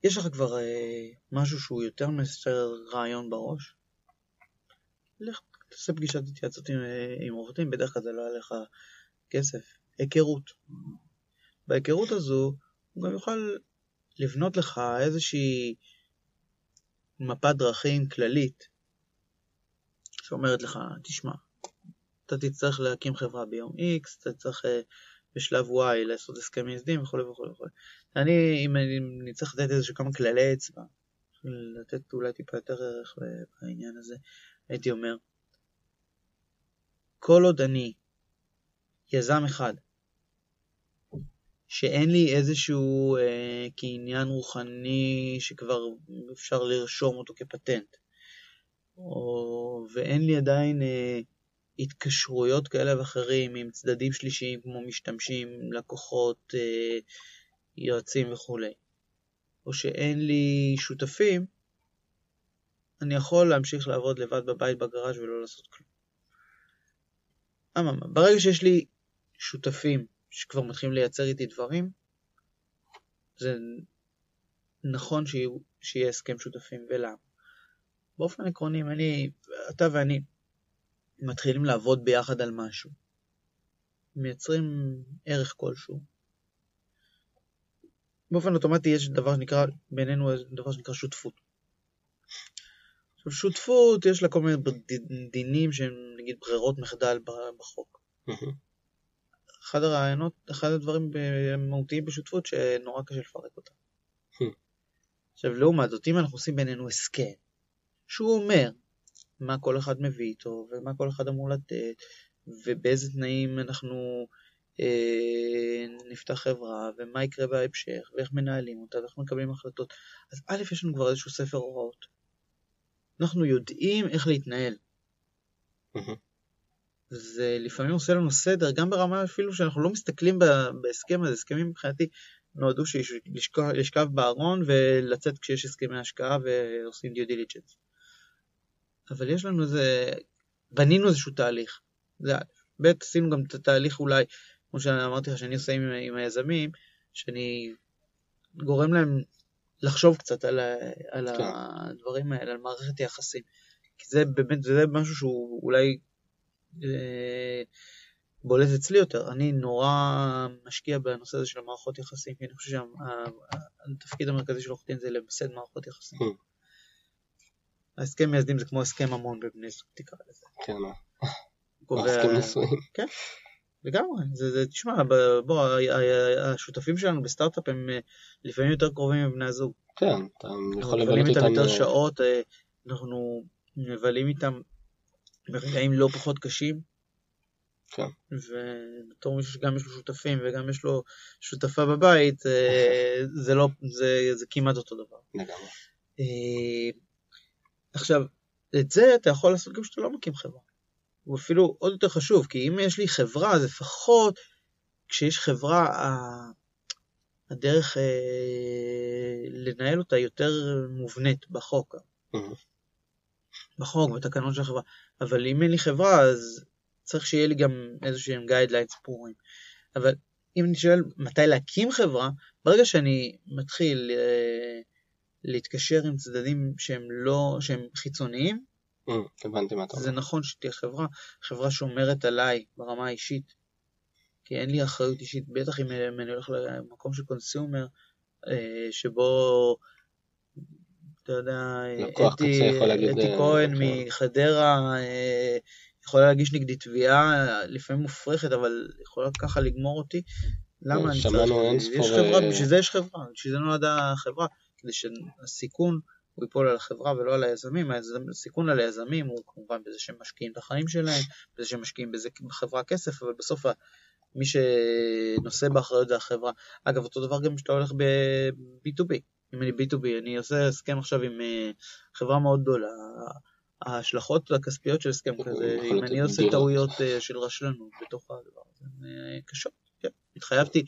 יש לך כבר אה, משהו שהוא יותר מסר רעיון בראש? לך תעשה פגישת התייעצות עם, אה, עם עורך בדרך כלל זה לא יהיה לך כסף. היכרות. בהיכרות הזו הוא גם יוכל לבנות לך איזושהי מפת דרכים כללית שאומרת לך, תשמע, אתה תצטרך להקים חברה ביום X, אתה צריך אה, בשלב Y לעשות הסכם מייסדים וכו' וכו' וכו'. אני, אם אני צריך לתת איזה כמה כללי אצבע, לתת אולי טיפה יותר ערך בעניין הזה, הייתי אומר, כל עוד אני יזם אחד, שאין לי איזשהו אה, כעניין רוחני שכבר אפשר לרשום אותו כפטנט, או, ואין לי עדיין אה, התקשרויות כאלה ואחרים עם צדדים שלישיים כמו משתמשים, לקוחות, אה, יועצים וכולי, או שאין לי שותפים, אני יכול להמשיך לעבוד לבד בבית בגראז' ולא לעשות כלום. אממה, ברגע שיש לי שותפים שכבר מתחילים לייצר איתי דברים, זה נכון שיהיה, הסכם שותפים, ולמה? באופן עקרוני, אם אני, אתה ואני מתחילים לעבוד ביחד על משהו, מייצרים ערך כלשהו, באופן אוטומטי יש דבר שנקרא, בינינו דבר שנקרא שותפות. עכשיו שותפות יש לה כל מיני דינים שהם נגיד ברירות מחדל בחוק. אחד הרעיונות, אחד הדברים מהותיים בשותפות שנורא קשה לפרק אותם. עכשיו לעומת זאת, אם אנחנו עושים בינינו הסכם, שהוא אומר מה כל אחד מביא איתו, ומה כל אחד אמור לתת, ובאיזה תנאים אנחנו אה, נפתח חברה, ומה יקרה בהמשך, ואיך מנהלים אותה, ואיך מקבלים החלטות. אז א', יש לנו כבר איזשהו ספר הוראות. אנחנו יודעים איך להתנהל. זה לפעמים עושה לנו סדר, גם ברמה אפילו שאנחנו לא מסתכלים בהסכם הזה, הסכמים מבחינתי נועדו לשכב בארון ולצאת כשיש הסכמי השקעה ועושים דיו דיליג'נס. אבל יש לנו איזה, בנינו איזשהו תהליך, זה א', ב', עשינו גם את התהליך אולי, כמו שאמרתי לך שאני עושה עם, עם היזמים, שאני גורם להם לחשוב קצת על, על כן. הדברים האלה, על מערכת יחסים. כי זה באמת, זה משהו שהוא אולי אה, בולט אצלי יותר. אני נורא משקיע בנושא הזה של המערכות יחסים, כי אני חושב שהתפקיד המרכזי של עורך דין זה למסד מערכות יחסים. ההסכם מייסדים זה כמו הסכם המון בבני זוג, תקרא לזה. כן, הסכם נישואים. כן, לגמרי. זה, זה, תשמע, בוא, השותפים שלנו בסטארט-אפ הם אה, לפעמים יותר קרובים מבני הזוג. כן, אתה יכול לבלות איתם יותר שעות, אה, אנחנו מבלים איתם ברגעים לא פחות קשים. כן. ובתור מישהו שגם יש לו שותפים וגם יש לו שותפה בבית, אה, זה לא, זה, זה כמעט אותו דבר. לגמרי. עכשיו, את זה אתה יכול לעשות גם כשאתה לא מקים חברה. הוא אפילו עוד יותר חשוב, כי אם יש לי חברה, אז לפחות כשיש חברה, הדרך אה, לנהל אותה יותר מובנית בחוק. בחוק, בתקנון של החברה. אבל אם אין לי חברה, אז צריך שיהיה לי גם איזשהם guidelines ברורים. אבל אם אני שואל מתי להקים חברה, ברגע שאני מתחיל אה, להתקשר עם צדדים שהם לא, שהם חיצוניים, Mm, הבנתי מה אתה אומר. זה נכון שתהיה חברה, חברה שומרת עליי ברמה האישית, כי אין לי אחריות אישית, בטח אם אני הולך למקום של קונסיומר, אה, שבו, אתה יודע, אתי, אתי כהן כן. מחדרה, אה, יכולה להגיש נגדי תביעה, לפעמים מופרכת, אבל יכולה ככה לגמור אותי. למה אני צריך... יש חברה, אה, בשביל זה יש חברה, בשביל זה נולדה החברה, כדי שהסיכון הוא ייפול על החברה ולא על היזמים. היזמ- הסיכון על היזמים הוא כמובן בזה שהם משקיעים את החיים שלהם, בזה שהם משקיעים בזה בחברה כסף, אבל בסוף מי שנושא באחריות זה החברה. אגב, אותו דבר גם כשאתה הולך ב-B2B. אם אני B2B, אני עושה הסכם עכשיו עם אה, חברה מאוד גדולה. ההשלכות הכספיות של הסכם כזה, אם אני עושה. טעויות אה, של רשלנות בתוך הדבר הזה, הן אה, קשות. כן. התחייבתי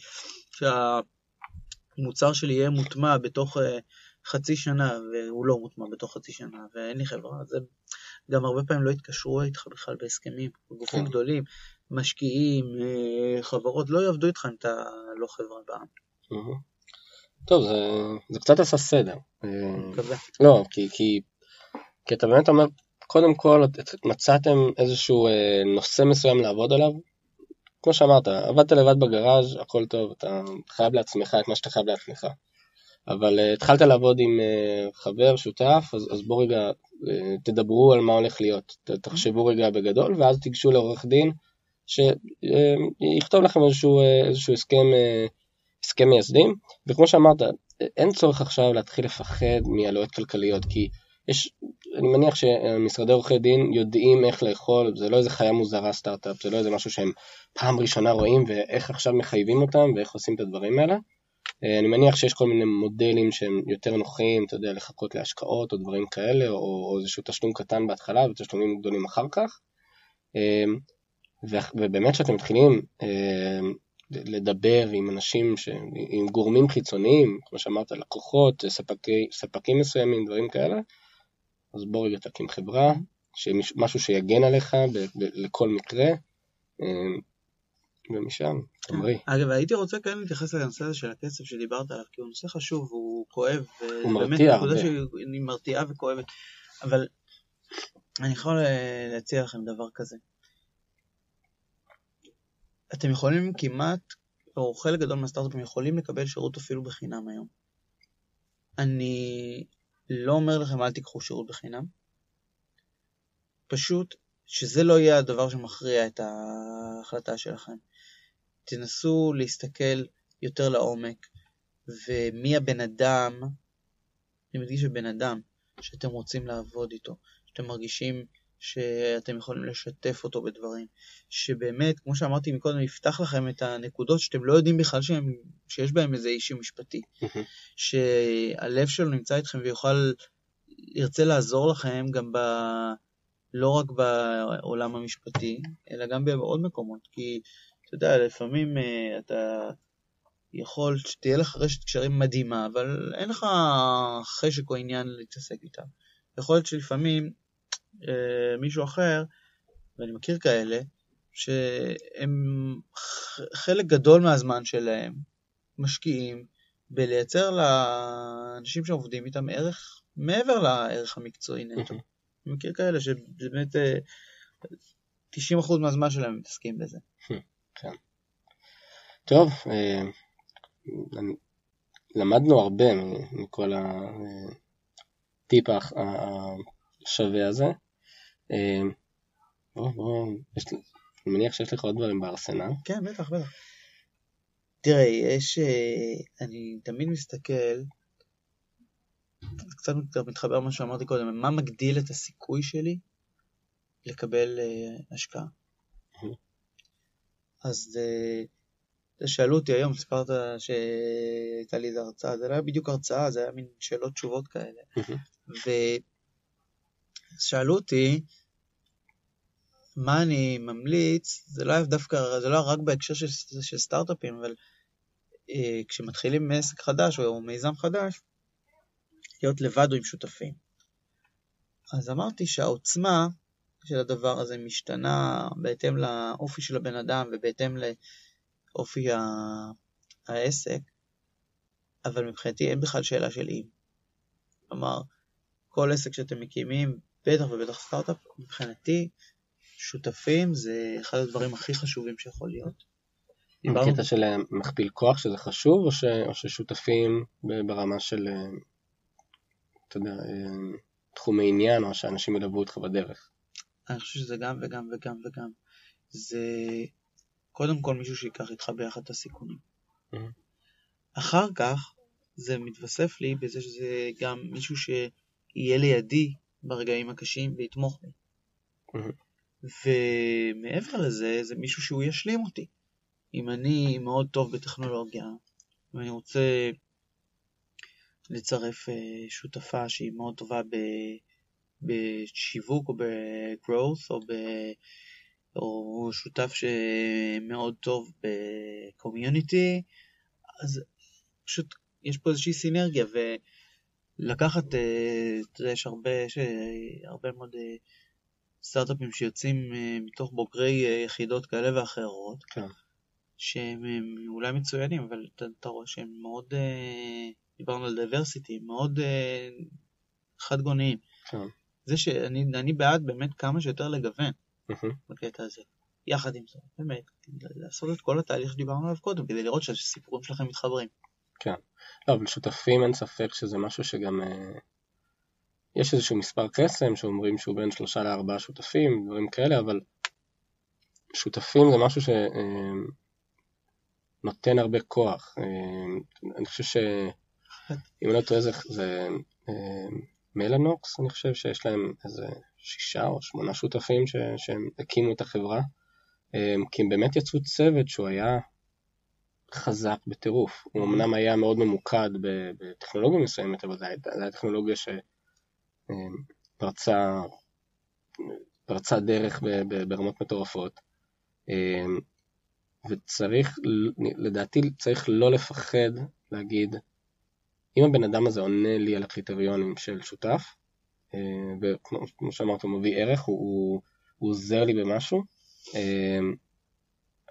שהמוצר שלי יהיה מוטמע בתוך אה, חצי שנה, והוא לא מוטמע בתוך חצי שנה, ואין לי חברה. זה גם הרבה פעמים לא יתקשרו איתך בכלל בהסכמים. גופים כן. גדולים, משקיעים, אה, חברות, לא יעבדו איתך אם אתה לא חברה בעם. טוב, זה, זה קצת עשה סדר. אה, מקווה. לא, כי, כי, כי אתה באמת אומר, קודם כל את- מצאתם איזשהו נושא מסוים לעבוד עליו. כמו שאמרת, עבדת לבד בגראז', הכל טוב, אתה חייב לעצמך את מה שאתה חייב לעצמך. אבל אה, התחלת לעבוד עם אה, חבר, שותף, אז, אז בוא רגע אה, תדברו על מה הולך להיות. תחשבו רגע בגדול, ואז תיגשו לעורך דין שיכתוב לכם איזשהו, איזשהו הסכם, הסכם מייסדים. וכמו שאמרת, אין צורך עכשיו להתחיל לפחד מעלויות כלכליות, כי יש, אני מניח שמשרדי עורכי דין יודעים איך לאכול, זה לא איזה חיה מוזרה סטארט-אפ, זה לא איזה משהו שהם פעם ראשונה רואים ואיך עכשיו מחייבים אותם ואיך עושים את הדברים האלה. אה, אני מניח שיש כל מיני מודלים שהם יותר נוחים, אתה יודע, לחכות להשקעות או דברים כאלה, או, או איזשהו תשלום קטן בהתחלה ותשלומים גדולים אחר כך. אה, ובאמת כשאתם מתחילים אה, לדבר עם אנשים, ש... עם גורמים חיצוניים, כמו שאמרת, לקוחות, ספקי, ספקים מסוימים, דברים כאלה, אז בוא רגע תקים חברה, משהו שיגן עליך ב... ב... לכל מקרה, אה, ומשם, תמריא. אגב, הייתי רוצה כן להתייחס לנושא הזה של הכסף שדיברת עליו, כי הוא נושא חשוב, הוא כואב, הוא מרתיע הרבה. שהיא מרתיעה וכואבת, אבל אני יכול אה, להציע לכם דבר כזה. אתם יכולים כמעט, או חלק גדול מהסטארט-אפים יכולים לקבל שירות אפילו בחינם היום. אני לא אומר לכם אל תיקחו שירות בחינם, פשוט שזה לא יהיה הדבר שמכריע את ההחלטה שלכם. תנסו להסתכל יותר לעומק, ומי הבן אדם, אני מדגיש הבן אדם, שאתם רוצים לעבוד איתו, שאתם מרגישים שאתם יכולים לשתף אותו בדברים, שבאמת, כמו שאמרתי מקודם, יפתח לכם את הנקודות שאתם לא יודעים בכלל שהם, שיש בהם איזה אישי משפטי, שהלב שלו נמצא איתכם ויוכל, ירצה לעזור לכם גם ב... לא רק בעולם המשפטי, אלא גם בעוד מקומות, כי אתה יודע, לפעמים uh, אתה יכול שתהיה לך רשת קשרים מדהימה, אבל אין לך חשק או עניין להתעסק איתה. יכול להיות שלפעמים uh, מישהו אחר, ואני מכיר כאלה, שהם חלק גדול מהזמן שלהם משקיעים בלייצר לאנשים שעובדים איתם ערך מעבר לערך המקצועי נטו. אני מכיר כאלה שבאמת 90% מהזמן שלהם מתעסקים בזה. כן. טוב, למדנו הרבה מכל הטיפ השווה הזה. בוא, בוא, אני מניח שיש לך עוד דברים בארסנל. כן, בטח, בטח. תראה, יש, אני תמיד מסתכל, קצת מתחבר למה שאמרתי קודם, מה מגדיל את הסיכוי שלי לקבל uh, השקעה. אז uh, שאלו אותי היום, סיפרת שהייתה לי איזו הרצאה, זה לא היה בדיוק הרצאה, זה היה מין שאלות תשובות כאלה. ושאלו אותי, מה אני ממליץ, זה לא היה דווקא, זה לא היה רק בהקשר של, של סטארט-אפים, אבל uh, כשמתחילים עסק חדש או מיזם חדש, להיות לבד או עם שותפים. אז אמרתי שהעוצמה של הדבר הזה משתנה בהתאם לאופי של הבן אדם ובהתאם לאופי העסק, אבל מבחינתי אין בכלל שאלה של אם. כלומר, כל עסק שאתם מקימים, בטח ובטח סטארט-אפ, מבחינתי שותפים זה אחד הדברים הכי חשובים שיכול להיות. דיברנו... קטע של מכפיל כוח שזה חשוב, או, ש... או ששותפים ברמה של, אתה יודע, תחומי עניין, או שאנשים ילוו אותך בדרך? אני חושב שזה גם וגם וגם וגם. זה קודם כל מישהו שיקח איתך ביחד את הסיכונים. אחר כך זה מתווסף לי בזה שזה גם מישהו שיהיה לידי ברגעים הקשים ויתמוך בי. ומעבר לזה, זה מישהו שהוא ישלים אותי. אם אני מאוד טוב בטכנולוגיה, ואני רוצה לצרף אה, שותפה שהיא מאוד טובה ב- בשיווק או ב-growth או, ב- או שותף שמאוד טוב ב-community, אז פשוט יש פה איזושהי סינרגיה, ולקחת, אה, אתה יודע, יש הרבה, יש אה, הרבה מאוד אה, סטארט-אפים שיוצאים מתוך בוגרי יחידות כאלה ואחרות, כן. שהם הם אולי מצוינים, אבל אתה, אתה רואה שהם מאוד, דיברנו על דייברסיטי, מאוד חד גוניים. כן. זה שאני אני בעד באמת כמה שיותר לגוון. בקטע הזה. יחד עם זאת, באמת, לעשות את כל התהליך שדיברנו עליו קודם, כדי לראות שהסיפורים שלכם מתחברים. לא, אבל שותפים אין ספק שזה משהו שגם... אה, יש איזשהו מספר קסם שאומרים שהוא בין שלושה לארבעה שותפים, דברים כאלה, אבל שותפים זה משהו שנותן הרבה כוח. אה, אני חושב ש... אם אני לא טועה זה, זה אה, מלאנוקס, אני חושב שיש להם איזה שישה או שמונה שותפים ש, שהם הקימו את החברה, אה, כי הם באמת יצרו צוות שהוא היה חזק בטירוף. הוא אמנם היה מאוד ממוקד בטכנולוגיה מסוימת, אבל זו הייתה טכנולוגיה שפרצה פרצה דרך ברמות מטורפות. אה, וצריך, לדעתי צריך לא לפחד להגיד, אם הבן אדם הזה עונה לי על הקריטריונים של שותף, אה, וכמו שאמרת, הוא מביא ערך, הוא, הוא, הוא עוזר לי במשהו, אה,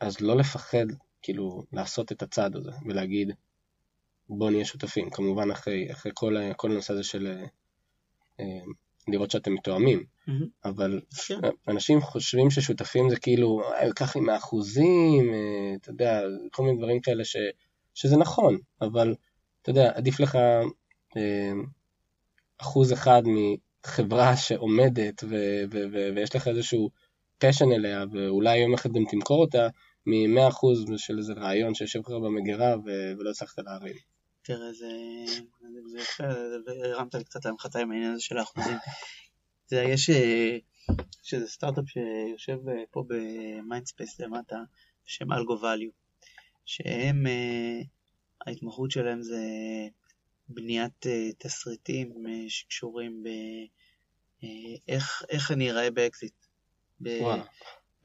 אז לא לפחד, כאילו, לעשות את הצעד הזה, ולהגיד, בוא נהיה שותפים, כמובן אחרי, אחרי כל, כל הנושא הזה של אה, לראות שאתם מתואמים, אבל כן. אנשים חושבים ששותפים זה כאילו, "אה, קח לי מהאחוזים, אה, אתה יודע, כל מיני דברים כאלה ש, שזה נכון, אבל אתה יודע, עדיף לך אה, אחוז אחד מחברה שעומדת ו, ו, ו, ויש לך איזשהו passion אליה, ואולי יום אחד גם תמכור אותה, מ-100% של איזה רעיון שיושב לך במגירה ו- ולא הצלחת להרים. תראה, זה, זה יפה, הרמת לי קצת להנחתה עם העניין הזה של האחוזים. זה, יש, אה, איזה סטארט-אפ שיושב אה, פה ב Mindspace למטה, בשם AlgoValue, שהם, אה, ההתמחות שלהם זה בניית אה, תסריטים אה, שקשורים ב... אה, איך, אני אראה באקזיט. ב-.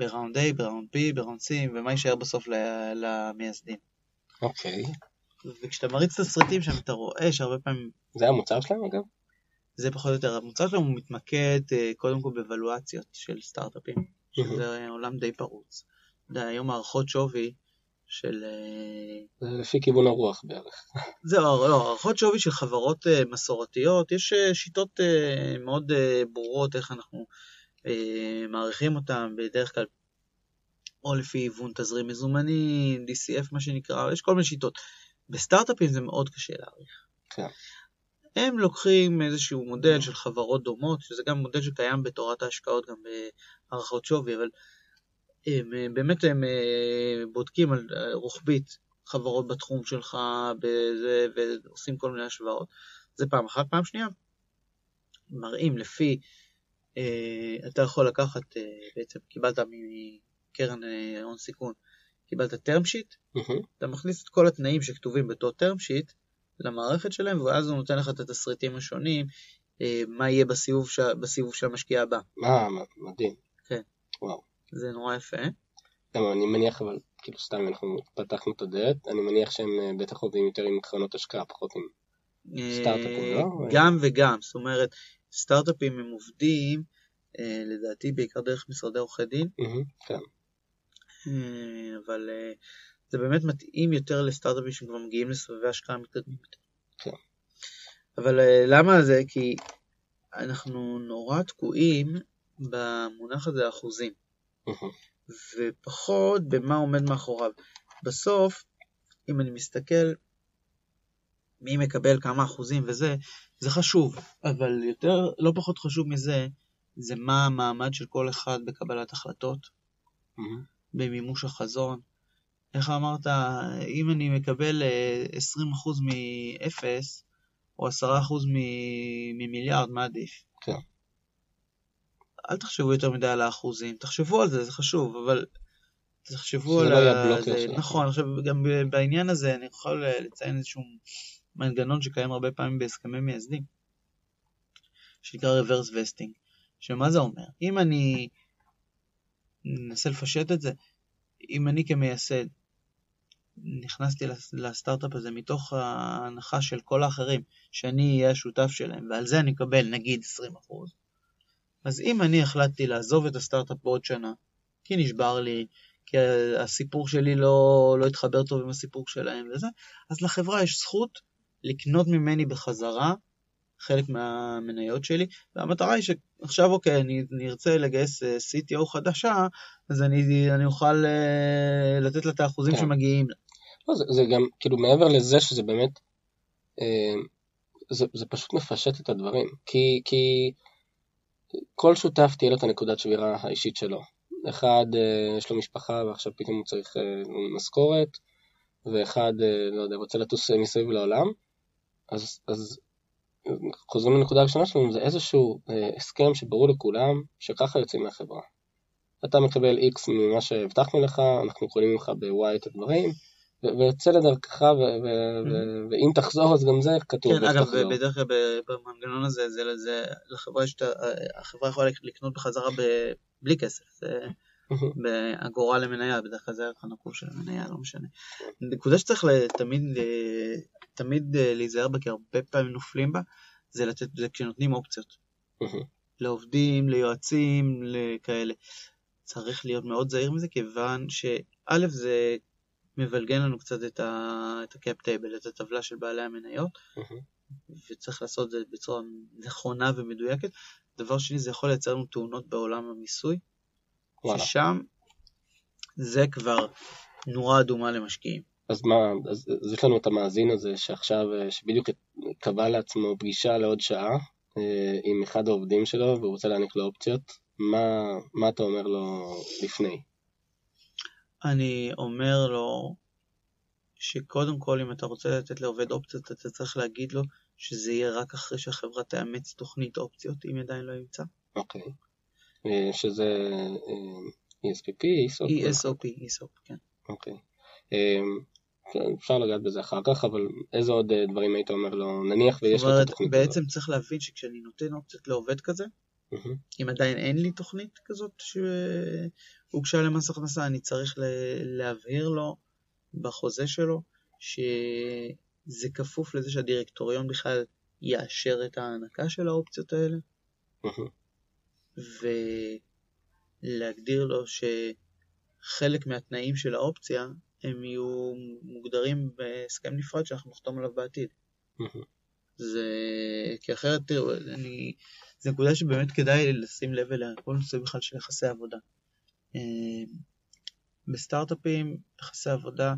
ב round A, ב round B, ב round C, ומה יישאר בסוף למייסדים. אוקיי. וכשאתה מריץ תסריטים שם אתה רואה שהרבה פעמים זה המוצר שלהם אגב? זה פחות או יותר, המוצר שלנו הוא מתמקד אה, קודם כל בוולואציות של סטארט-אפים, שזה עולם די פרוץ. אתה יודע, היום הערכות שווי של... אה, זה לפי כיוון הרוח בערך. זהו, לא, הערכות שווי של חברות אה, מסורתיות, יש שיטות מאוד ברורות איך אנחנו מעריכים אותן, בדרך כלל או לפי היוון תזרים מזומני, DCF מה שנקרא, יש כל מיני שיטות. בסטארט-אפים זה מאוד קשה להעריך. כן. הם לוקחים איזשהו מודל של חברות דומות, שזה גם מודל שקיים בתורת ההשקעות גם בהערכות שווי, אבל הם, אה, באמת הם אה, בודקים על אה, רוחבית חברות בתחום שלך בזה, ועושים כל מיני השוואות. זה פעם אחת. פעם שנייה, מראים לפי, אה, אתה יכול לקחת, אה, בעצם קיבלת מקרן אה, הון סיכון, קיבלת term sheet, מהמם. אתה מכניס את כל התנאים שכתובים באותו term sheet למערכת שלהם, ואז הוא נותן לך את התסריטים השונים, אה, מה יהיה בסיבוב, ש... בסיבוב של המשקיע הבא. אה, מ- מדהים. כן. וואו. זה נורא יפה. גם אני מניח, אבל כאילו סתם אנחנו פתחנו את הדלת, אני מניח שהם אה, בטח עובדים יותר עם קרנות השקעה, פחות עם... סטארט-אפים, לא? גם וגם, זאת אומרת, סטארט-אפים הם עובדים, אה, לדעתי בעיקר דרך משרדי עורכי דין, מהמם, כן. אה, אבל אה, זה באמת מתאים יותר לסטארט-אפים שכבר מגיעים לסבבי השקעה מתקדמים יותר. כן. אבל אה, למה זה? כי אנחנו נורא תקועים במונח הזה אחוזים, מהמם. ופחות במה עומד מאחוריו. בסוף, אם אני מסתכל מי מקבל כמה אחוזים וזה, זה חשוב, אבל יותר, לא פחות חשוב מזה, זה מה המעמד של כל אחד בקבלת החלטות, מהמם. במימוש החזון. איך אמרת, אם אני מקבל אה, 20% מ-0 או 10% מ- ממיליארד, מה עדיף? כן. אל תחשבו יותר מדי על האחוזים, תחשבו על זה, זה חשוב, אבל תחשבו שזה על לא יהיה הבלוקר שלכם. נכון, עכשיו גם בעניין הזה אני יכול אה, לציין איזשהו מנגנון שקיים הרבה פעמים בהסכמי מייסדים, שנקרא reverse vesting, שמה זה אומר? אם אני, ננסה לפשט את זה, אם אני כמייסד נכנסתי לס- לסטארט-אפ הזה מתוך ההנחה של כל האחרים שאני אהיה השותף שלהם ועל זה אני אקבל נגיד 20%, אז אם אני החלטתי לעזוב את הסטארט-אפ בעוד שנה, כי נשבר לי, כי הסיפור שלי לא, לא התחבר טוב עם הסיפור שלהם וזה, אז לחברה יש זכות לקנות ממני בחזרה חלק מהמניות שלי, והמטרה היא שעכשיו אוקיי, אני, אני ארצה לגייס אה, CTO חדשה, אז אני, אני אוכל אה, לתת לה את האחוזים כן. שמגיעים לה. לא, זה, זה גם, כאילו, מעבר לזה שזה באמת, אה, זה, זה פשוט מפשט את הדברים. כי, כי כל שותף תהיה לו את הנקודת שבירה האישית שלו. אחד, אה, יש לו משפחה ועכשיו פתאום הוא צריך אה, משכורת, ואחד, אה, לא יודע, רוצה לטוס אה, מסביב לעולם. אז, אז חוזרים לנקודה הראשונה שלנו, זה איזשהו אה, הסכם שברור לכולם שככה יוצאים מהחברה. אתה מקבל X ממה שהבטחנו לך, אנחנו קונים ממך ב-Y את הדברים, ויוצא לדרכך, ו- ואם תחזור אז גם זה כתוב. כן, אגב, תחזור. בדרך כלל במנגנון הזה, זה, זה, לחברה יש. החברה יכולה לקנות בחזרה ב, בלי כסף, זה באגורה למניה, בדרך כלל זה הערך הנקוב של המניה, לא משנה. נקודה שצריך ל- תמיד, אה, תמיד אה, להיזהר בה, כי הרבה פעמים נופלים בה, זה לתת, זה כשנותנים אופציות. לעובדים, ליועצים, לכאלה. צריך להיות מאוד זהיר מזה, כיוון שא' זה מבלגן לנו קצת את ה-cap table, את הטבלה של בעלי המניות, וצריך לעשות את זה בצורה נכונה ומדויקת. דבר שני, זה יכול לייצר לנו תאונות בעולם המיסוי. ששם זה כבר נורה אדומה למשקיעים. אז מה, אז, אז יש לנו את המאזין הזה שעכשיו, אה, שבדיוק קבע לעצמו פגישה לעוד שעה אה, עם אחד העובדים שלו והוא רוצה להעניק לו אופציות, מה, מה אתה אומר לו לפני? אני אומר לו שקודם כל אם אתה רוצה לתת לעובד אופציות אתה צריך להגיד לו שזה יהיה רק אחרי שהחברה תאמץ תוכנית אופציות אם עדיין לא אימצה. אוקיי. אה, שזה אה, ESPP, ESOP? ESOP, ESOP, כן. אוקיי. אה, כן, אפשר לגעת בזה אחר כך, אבל איזה עוד אה, דברים היית אומר לו, נניח ויש לו את התוכנית הזאת? בעצם צריך להבין שכשאני נותן אופציות לעובד כזה. אם עדיין אין לי תוכנית כזאת שהוגשה למס הכנסה, אני צריך להבהיר לו בחוזה שלו שזה כפוף לזה שהדירקטוריון בכלל יאשר את ההענקה של האופציות האלה. ולהגדיר לו שחלק מהתנאים של האופציה הם יהיו מוגדרים בהסכם נפרד שאנחנו נחתום עליו בעתיד. זה... כי אחרת, תראו, אני... זו נקודה שבאמת כדאי לשים לב אליה, כל נושא בכלל של יחסי עבודה. אה, בסטארט-אפים, יחסי עבודה,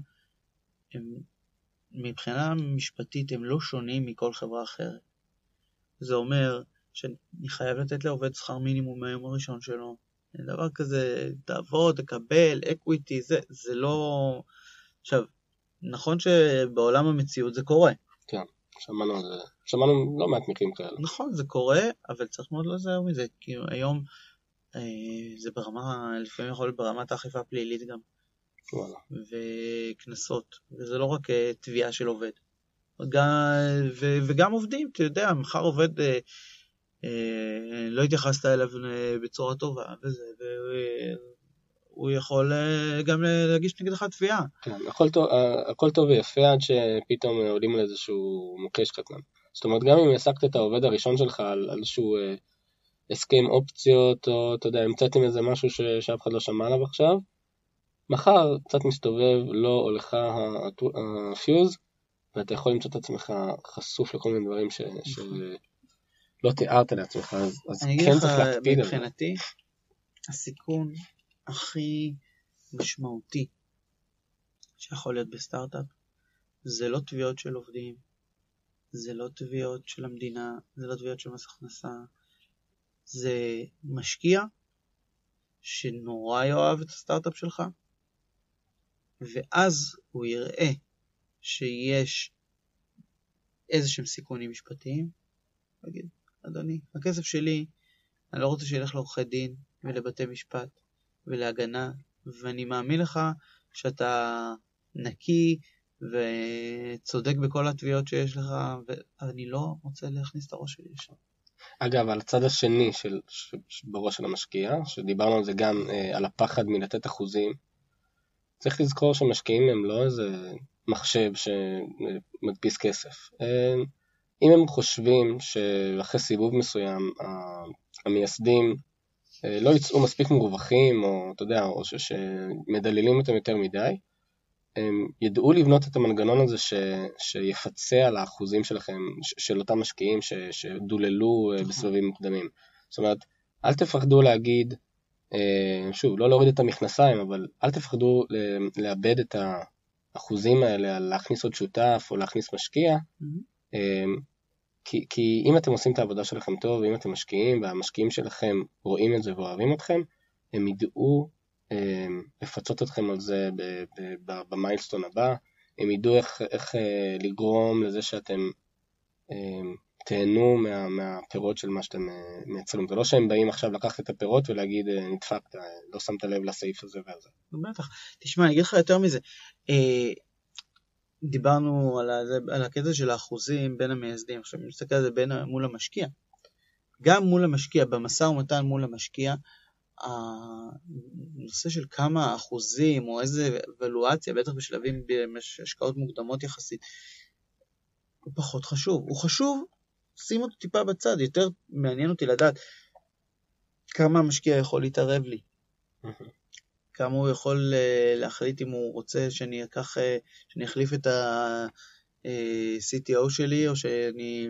הם, מבחינה משפטית הם לא שונים מכל חברה אחרת. זה אומר שאני חייב לתת לעובד שכר מינימום מהיום הראשון שלו. דבר כזה, תעבוד, תקבל, אקוויטי, זה, זה לא... עכשיו, נכון שבעולם המציאות זה קורה. שמענו על זה, שמענו לא מעט מקרים כאלה. נכון, זה קורה, אבל צריך מאוד להיזהר מזה, כי היום אה, זה ברמה, לפעמים יכול להיות ברמת האכיפה הפלילית גם, וואלה. וקנסות, וזה לא רק אה, תביעה של עובד. גם, ו, וגם עובדים, אתה יודע, מחר עובד, אה, לא התייחסת אליו אה, בצורה טובה, וזה, והוא יכול אה, גם להגיש נגדך תביעה. כן, הכל טוב, אה, הכל טוב ויפה עד שפתאום אה, עולים על איזשהו מוקש קטן. זאת אומרת, גם אם העסקת את העובד הראשון שלך על איזשהו אה, הסכם אופציות, או אתה יודע, המצאתם איזה משהו ש, שאף אחד לא שמע עליו עכשיו, מחר קצת מסתובב לו או לך הפיוז, ואתה יכול למצוא את עצמך חשוף לכל מיני דברים ש, שלא תיארת לעצמך, אז, אז אני אגיד כן לך, צריך להקפיד על זה. מבחינתי, הסיכון הכי משמעותי שיכול להיות בסטארט-אפ, זה לא תביעות של עובדים, זה לא תביעות של המדינה, זה לא תביעות של מס הכנסה, זה משקיע שנורא יאהב את הסטארט-אפ שלך, ואז הוא יראה שיש איזה שהם סיכונים משפטיים, ויגיד, אדוני, הכסף שלי, אני לא רוצה שילך לעורכי דין ולבתי משפט ולהגנה, ואני מאמין לך שאתה נקי וצודק בכל התביעות שיש לך, ואני לא רוצה להכניס את הראש שלי לשם. אגב, על הצד השני של, של, בראש של המשקיע, שדיברנו על זה גם, אה, על הפחד מלתת אחוזים, צריך לזכור שמשקיעים הם לא איזה מחשב שמדפיס כסף. אה, אם הם חושבים שאחרי סיבוב מסוים המייסדים אה, לא יצאו מספיק מרווחים, או אתה יודע, או שמדללים אותם יותר מדי, הם ידעו לבנות את המנגנון הזה ש, שיפצה על האחוזים שלכם, של אותם משקיעים ש, שדוללו אה, נכון. בסבבים מוקדמים. זאת אומרת, אל תפחדו להגיד, אה, שוב, לא להוריד את המכנסיים, אבל אל תפחדו לאבד את האחוזים האלה על להכניס עוד שותף או להכניס משקיע, mm-hmm. כי, כי אם אתם עושים את העבודה שלכם טוב, אם אתם משקיעים והמשקיעים שלכם רואים את זה ואוהבים אתכם, הם ידעו אמ, לפצות אתכם על זה במיילסטון הבא, הם ידעו איך, איך אה, לגרום לזה שאתם אמ, תהנו מה, מהפירות של מה שאתם אה, מייצרים. זה לא שהם באים עכשיו לקחת את הפירות ולהגיד אה, נדפקת, לא שמת לב לסעיף הזה והזה. בטח. תשמע, אני אגיד לך יותר מזה. דיברנו על, הזה, על הקטע של האחוזים בין המייסדים, עכשיו אני מסתכל על זה בין, מול המשקיע. גם מול המשקיע, במשא ומתן מול המשקיע, הנושא של כמה אחוזים או איזה אבלואציה, בטח בשלבים בהשקעות מוקדמות יחסית, הוא פחות חשוב. הוא חשוב, שים אותו טיפה בצד, יותר מעניין אותי לדעת כמה המשקיע יכול להתערב לי. הוא יכול אה, להחליט אם הוא רוצה שאני אקח, אה, שאני אחליף את ה-CTO אה, שלי, או שאני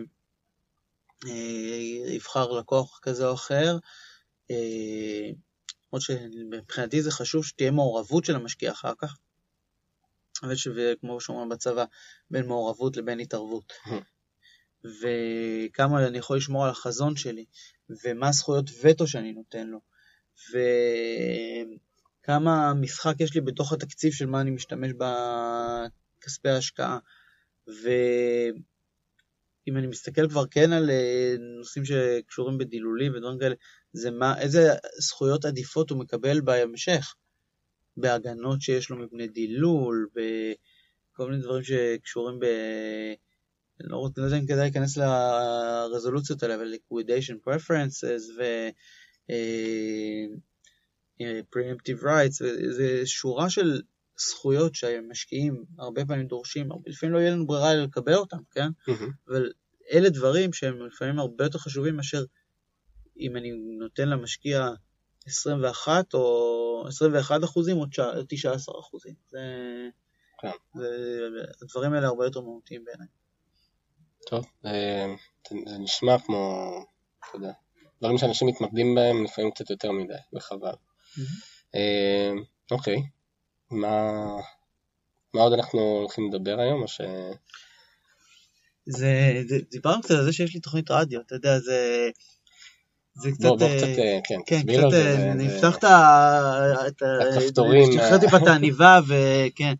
אבחר לקוח כזה או אחר, למרות שמבחינתי זה חשוב שתהיה מעורבות של המשקיע אחר כך, וכמו שאומרים בצבא, בין מעורבות לבין התערבות. וכמה אני יכול לשמור על החזון שלי, ומה הזכויות וטו שאני נותן לו, וכמה משחק יש לי בתוך התקציב של מה אני משתמש בכספי ההשקעה, ו... אם אני מסתכל כבר כן על אה, נושאים שקשורים בדילולים ודברים כאלה, זה מה, איזה זכויות עדיפות הוא מקבל בהמשך, בהגנות שיש לו מפני דילול, בכל מיני דברים שקשורים ב... אני לא, לא יודע אם כדאי להיכנס לרזולוציות האלה, אבל liquidation preferences ו... uh, preemptive rights, זה שורה של זכויות שהמשקיעים הרבה פעמים דורשים, לפעמים לא יהיה לנו ברירה אלא לקבל אותם, כן? Mm-hmm. אבל אלה דברים שהם לפעמים הרבה יותר חשובים מאשר אם אני נותן למשקיע 21 או 21 אחוזים או 19 אחוזים. זה, כן. זה, הדברים האלה הרבה יותר מהותיים בעיניי. טוב, אה, זה נשמע כמו, אתה יודע, דברים שאנשים מתמקדים בהם לפעמים קצת יותר מדי, וחבל. Mm-hmm. אוקיי, מה, עוד אנחנו הולכים לדבר היום, או ש... זה, דיברנו קצת על זה שיש לי תוכנית רדיו, אתה יודע, זה... זה קצת... בוא, בוא קצת, אה, כן, כן תסביר על זה. נפתח את הכפתורים. נשחרר טיפה את העניבה, וכן.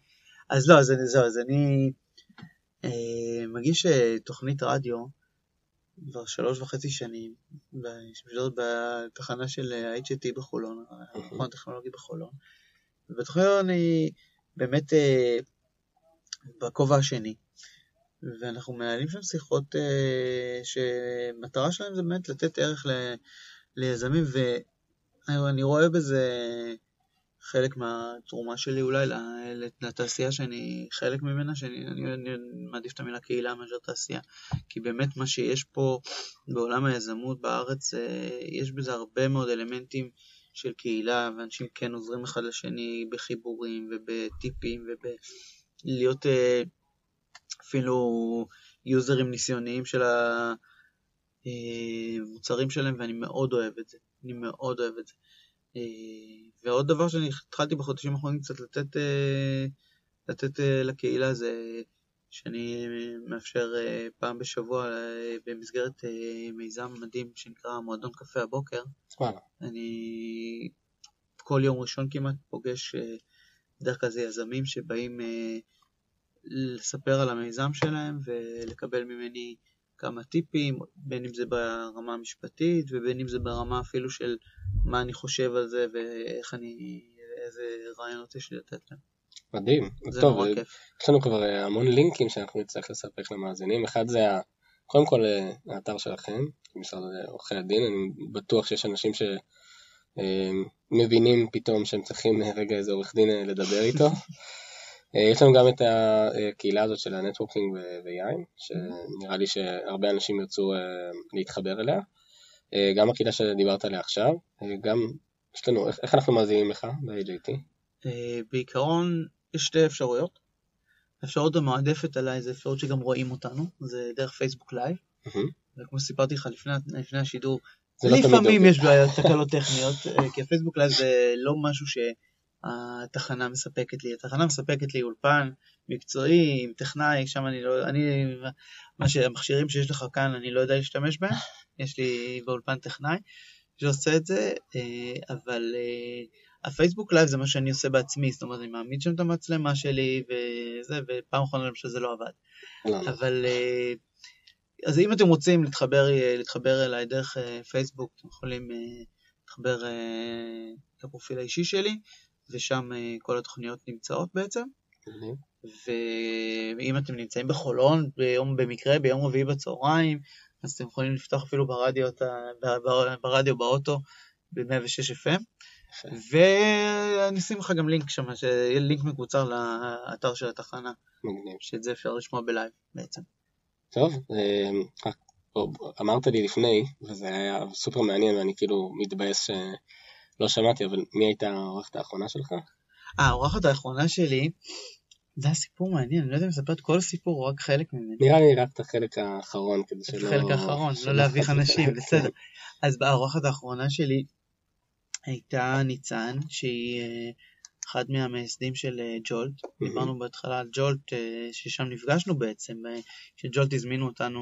אז לא, אז זהו, אז אני אה, מגיש אה, תוכנית רדיו כבר שלוש וחצי שנים, בתחנה של HT בחולון, המכון הטכנולוגי בחולון. ובתוכנית אני באמת אה, בכובע השני. ואנחנו מנהלים שם שיחות אה, שמטרה שלהם זה באמת לתת ערך ל, ליזמים, ואני רואה בזה חלק מהתרומה שלי אולי לתעשייה שאני חלק ממנה, שאני אני, אני מעדיף את המילה קהילה מאשר תעשייה, כי באמת מה שיש פה בעולם היזמות בארץ, אה, יש בזה הרבה מאוד אלמנטים של קהילה, ואנשים כן עוזרים אחד לשני בחיבורים ובטיפים ובלהיות אה, אפילו יוזרים ניסיוניים של המוצרים אה, שלהם, ואני מאוד אוהב את זה. אני מאוד אוהב את זה. אה, ועוד דבר שאני התחלתי בחודשים האחרונים קצת לתת, לתת לקהילה זה שאני מאפשר אה, פעם בשבוע אה, במסגרת אה, מיזם מדהים שנקרא מועדון קפה הבוקר. וואלה. אני כל יום ראשון כמעט פוגש אה, בדרך כלל זה יזמים שבאים אה, לספר על המיזם שלהם ולקבל ממני כמה טיפים, בין אם זה ברמה המשפטית ובין אם זה ברמה אפילו של מה אני חושב על זה ואיך אני, איזה רעיונות יש לי לתת להם. מדהים. זה טוב, נורא אה, כיף. יש לנו כבר אה, המון לינקים שאנחנו נצטרך לספק למאזינים. אחד זה, ה- קודם כל, אה, האתר שלכם, משרד עורכי הדין. אני בטוח שיש אנשים שמבינים פתאום שהם צריכים אה, רגע איזה עורך דין אה, לדבר איתו. אה, יש לנו גם את הקהילה הזאת של ה networking ויין, שנראה לי שהרבה אנשים ירצו אה, להתחבר אליה. אה, גם הקהילה שדיברת עליה עכשיו, אה, גם יש לנו, איך, איך אנחנו מאזינים לך ב-AJT? אה, בעיקרון יש שתי אפשרויות. האפשרות המועדפת עליי זה אפשרות שגם רואים אותנו, זה דרך פייסבוק לייב. וכמו שסיפרתי לך לפני, לפני השידור, לא לפעמים עובד. יש בעיות, תקלות טכניות, אה, כי הפייסבוק לייב זה לא משהו שהתחנה מספקת לי. התחנה מספקת לי אולפן מקצועי, עם טכנאי, שם אני לא, אני, מה שהמכשירים שיש לך כאן, אני לא יודע להשתמש בהם, יש לי באולפן טכנאי שעושה את זה, אה, אבל אה, הפייסבוק לייב זה מה שאני עושה בעצמי, זאת אומרת, אני מעמיד שם את המצלמה שלי וזה, ופעם אחרונה למשל זה לא עבד. לא, אבל אה, אז אם אתם רוצים להתחבר, להתחבר אליי דרך פייסבוק, אתם יכולים להתחבר לפרופיל האישי שלי, ושם אה, כל התוכניות נמצאות בעצם. מגניב. ואם אתם נמצאים בחולון ביום, במקרה ביום רביעי בצהריים, אז אתם יכולים לפתוח אפילו ברדיו, ברדיו באוטו ב-106 FM. ואני אשים לך גם לינק שם, שיהיה לינק מקוצר לאתר של התחנה, מגניב. שאת זה אפשר לשמוע ב live בעצם. טוב, אה, בוא, אמרת לי לפני, וזה היה סופר מעניין, ואני כאילו מתבאס שלא שמעתי, אבל מי הייתה העורכת האחרונה שלך? אה, האורחת האחרונה שלי, זה היה סיפור מעניין, אני לא יודע אם לספר את כל הסיפור או רק חלק ממנו. נראה לי רק את החלק האחרון, כדי את שלא... החלק האחרון, לא להביך אנשים. בסדר. אז האורחת האחרונה שלי הייתה ניצן, שהיא אה, אחד מהמייסדים של אה, ג'ולט. דיברנו בהתחלה על ג'ולט, אה, ששם נפגשנו בעצם, שג'ולט הזמינו אותנו,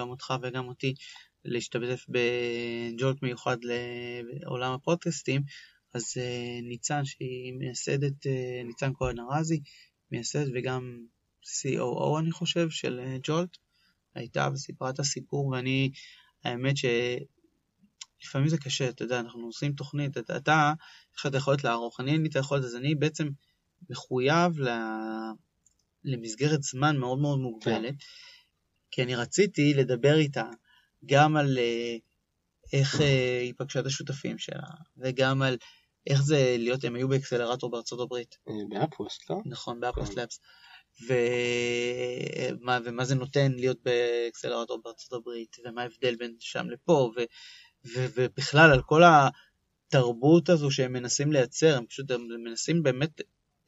גם אותך וגם אותי, להשתתף בג'ולט מיוחד לעולם הפודקאסטים. אז אה, ניצן, שהיא מייסדת, אה, ניצן כהן ארזי, מייסדת וגם COO אני חושב של אה, ג'ולט, הייתה וסיפרה את הסיפור, ואני, האמת שלפעמים זה קשה, אתה יודע, אנחנו עושים תוכנית, אתה, אתה יש לך את היכולת לערוך, אני אין לי את היכולת, אז אני בעצם מחויב ל... למסגרת זמן מאוד מאוד מוגבלת, כי אני רציתי לדבר איתה גם על אה, איך אה, היא פגשה את השותפים שלה, וגם על איך זה להיות, הם היו ב accelerator בארצות הברית, אה, ב UpWest, לא? נכון, ב UpWest כן. Labs. ומה, ומה זה נותן להיות ב accelerator בארצות הברית, ומה ההבדל בין שם לפה, ו, ו, ובכלל על כל התרבות הזו שהם מנסים לייצר, הם פשוט הם מנסים באמת,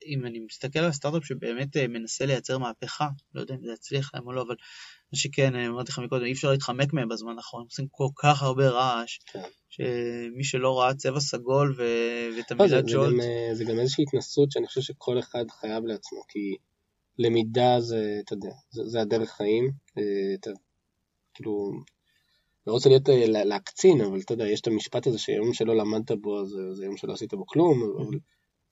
אם אני מסתכל על הסטארט-אפ שבאמת מנסה לייצר מהפכה, לא יודע אם זה יצליח להם או לא, אבל מה שכן, אמרתי לך מקודם, אי אפשר להתחמק מהם בזמן האחרון, עושים כל כך הרבה רעש, כן. שמי שלא ראה צבע סגול ו... ואת לא, זה, המילה זה, ג'ולט, גם, אה, זה גם איזושהי התנסות שאני חושב שכל אחד חייב לעצמו, כי למידה זה, אתה יודע, זה, זה הדרך חיים, אה, אתה, כאילו, לא רוצה להיות, אה, לה- להקצין, אבל אתה יודע, יש את המשפט הזה שיום שלא למדת בו, זה, זה יום שלא עשית בו כלום, אבל,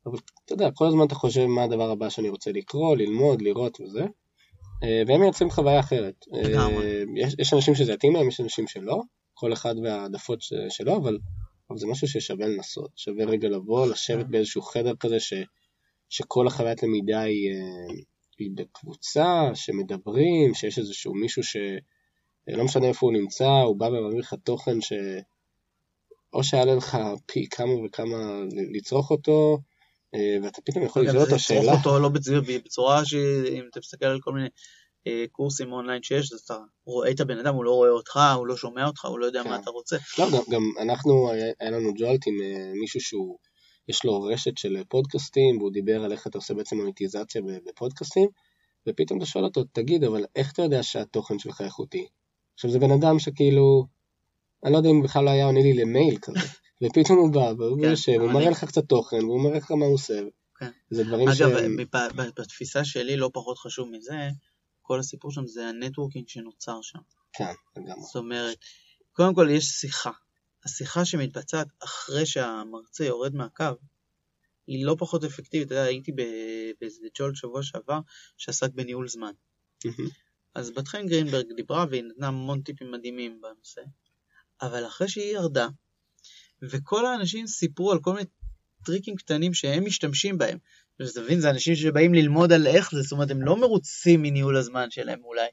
אבל אתה יודע, כל הזמן אתה חושב מה הדבר הבא שאני רוצה לקרוא, ללמוד, לראות וזה, והם מייצרים חוויה אחרת. אה. יש, יש אנשים שזה יתאים להם, יש אנשים שלא, כל אחד והעדפות שלו, אבל, אבל זה משהו ששווה לנסות, שווה רגע לבוא, לשבת באיזשהו חדר כזה ש, שכל החוויית למידה היא, אה, היא בקבוצה, שמדברים, שיש איזשהו מישהו ש... אה, לא משנה איפה הוא נמצא, הוא בא ומביא לך תוכן ש... או שיעלה לך פי כמה וכמה לצרוך אותו, אה, ואתה פתאום יכול לשאול אותו שאלה. אותו לא בצורה, שאם אתה מסתכל על כל מיני אה, קורסים אונליין שיש, אז אתה רואה את הבן אדם, הוא לא רואה אותך, הוא לא שומע אותך, הוא לא יודע כן. מה אתה רוצה. לא, גם, גם אנחנו, היה, לנו ג'ולט עם אה, מישהו שהוא, יש לו רשת של פודקאסטים, והוא דיבר על איך אתה עושה בעצם מוניטיזציה בפודקאסטים, ופתאום אתה שואל אותו, תגיד, אבל איך אתה יודע שהתוכן שלך איכותי? עכשיו זה בן אדם שכאילו, אני לא יודע אם בכלל לא היה עונה לי למייל כזה, ופתאום הוא בא, והוא כן, יושב, הוא מראה לך קצת תוכן, והוא מראה לך מה הוא עושה, כן. זה דברים אגב, שהם... בתפיסה שלי לא פחות חשוב מזה, כל הסיפור שם זה ה networking שנוצר שם. כן, לגמרי. זאת אומרת, קודם כל יש שיחה. השיחה שמתבצעת אחרי שהמרצה יורד מהקו, היא לא פחות אפקטיבית. אתה יודע, הייתי באיזה ג'ולט שבוע שעבר, שעסק בניהול זמן. אז בת חן גרינברג דיברה והיא נתנה המון טיפים מדהימים בנושא, אבל אחרי שהיא ירדה, וכל האנשים סיפרו על כל מיני טריקים קטנים שהם משתמשים בהם. אתה מבין, זה אנשים שבאים ללמוד על איך זה, זאת אומרת, הם לא מרוצים מניהול הזמן שלהם אולי,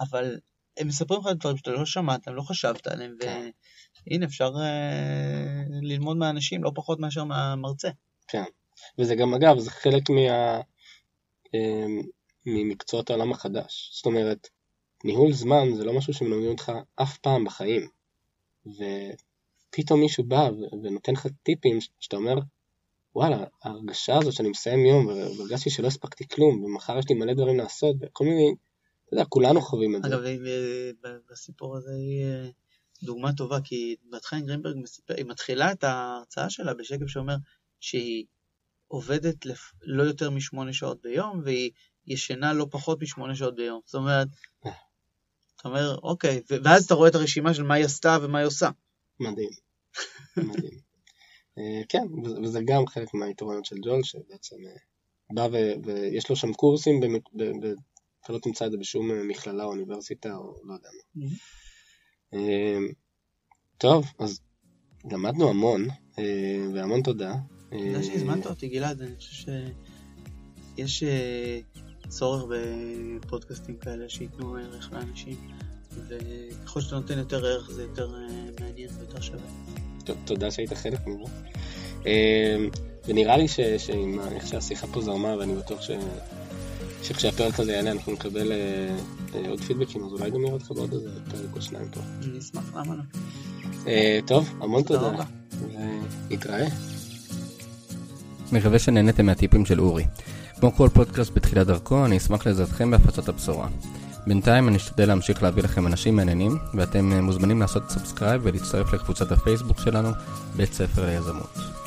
אבל הם מספרים לך דברים שאתה לא שמעת, לא חשבת עליהם, כן. והנה אפשר אה, ללמוד מהאנשים לא פחות מאשר מהמרצה. כן. וזה גם, אגב, זה חלק מה... אמ, ממקצועות העולם החדש. זאת אומרת, ניהול זמן זה לא משהו שמלמדים אותך אף פעם בחיים. ופתאום מישהו בא ונותן לך טיפים שאתה אומר, וואלה, ההרגשה הזאת שאני מסיים יום והרגשתי שלא הספקתי כלום, ומחר יש לי מלא דברים לעשות, וכל מיני, אתה יודע, כולנו חווים את זה. אגב, אה, בסיפור הזה היא אה, דוגמה טובה, כי בת חיים גרינברג מספר, היא מתחילה את ההרצאה שלה בשקף שאומר שהיא עובדת לפ... לא יותר משמונה שעות ביום, והיא ישנה לא פחות משמונה שעות ביום. זאת אומרת, אתה אומר, אוקיי, ואז אתה רואה את הרשימה של מה היא עשתה ומה היא עושה. מדהים. מדהים. אה, כן, וזה גם חלק מהיתרונות של ג'ול, שבעצם אה, בא ו- ויש לו שם קורסים, במק- ב- ב- אתה לא תמצא את זה בשום אה, מכללה או אוניברסיטה או לא יודע מה. אה, טוב, אז למדנו המון, והמון תודה. תודה שהזמנת אותי, גלעד, אני חושב שיש צורך בפודקאסטים כאלה שייתנו ערך לאנשים, וככל שאתה נותן יותר ערך זה יותר אה, מעניין ויותר שווה. תודה שהיית חלק מזה. אה, ונראה לי שעם איך שהשיחה פה זרמה, ואני בטוח ש... שכשהפרק הזה יעלה אנחנו נקבל אה, אה, עוד feedbackים, אז אולי גם נראה אותך בעוד איזה פרק או שניים פה. אני אשמח, למה לא? אה, טוב, המון תודה תודה. רבה. ונתראה. מקווה שנהנתם מהטיפים של אורי. כמו כל פודקאסט בתחילת דרכו, אני אשמח לעזרתכם בהפצת הבשורה. בינתיים אני אשתדל להמשיך להביא לכם אנשים מעניינים, ואתם אה, מוזמנים לעשות subscribe ולהצטרף לקבוצת הפייסבוק שלנו, בית ספר ליזמות.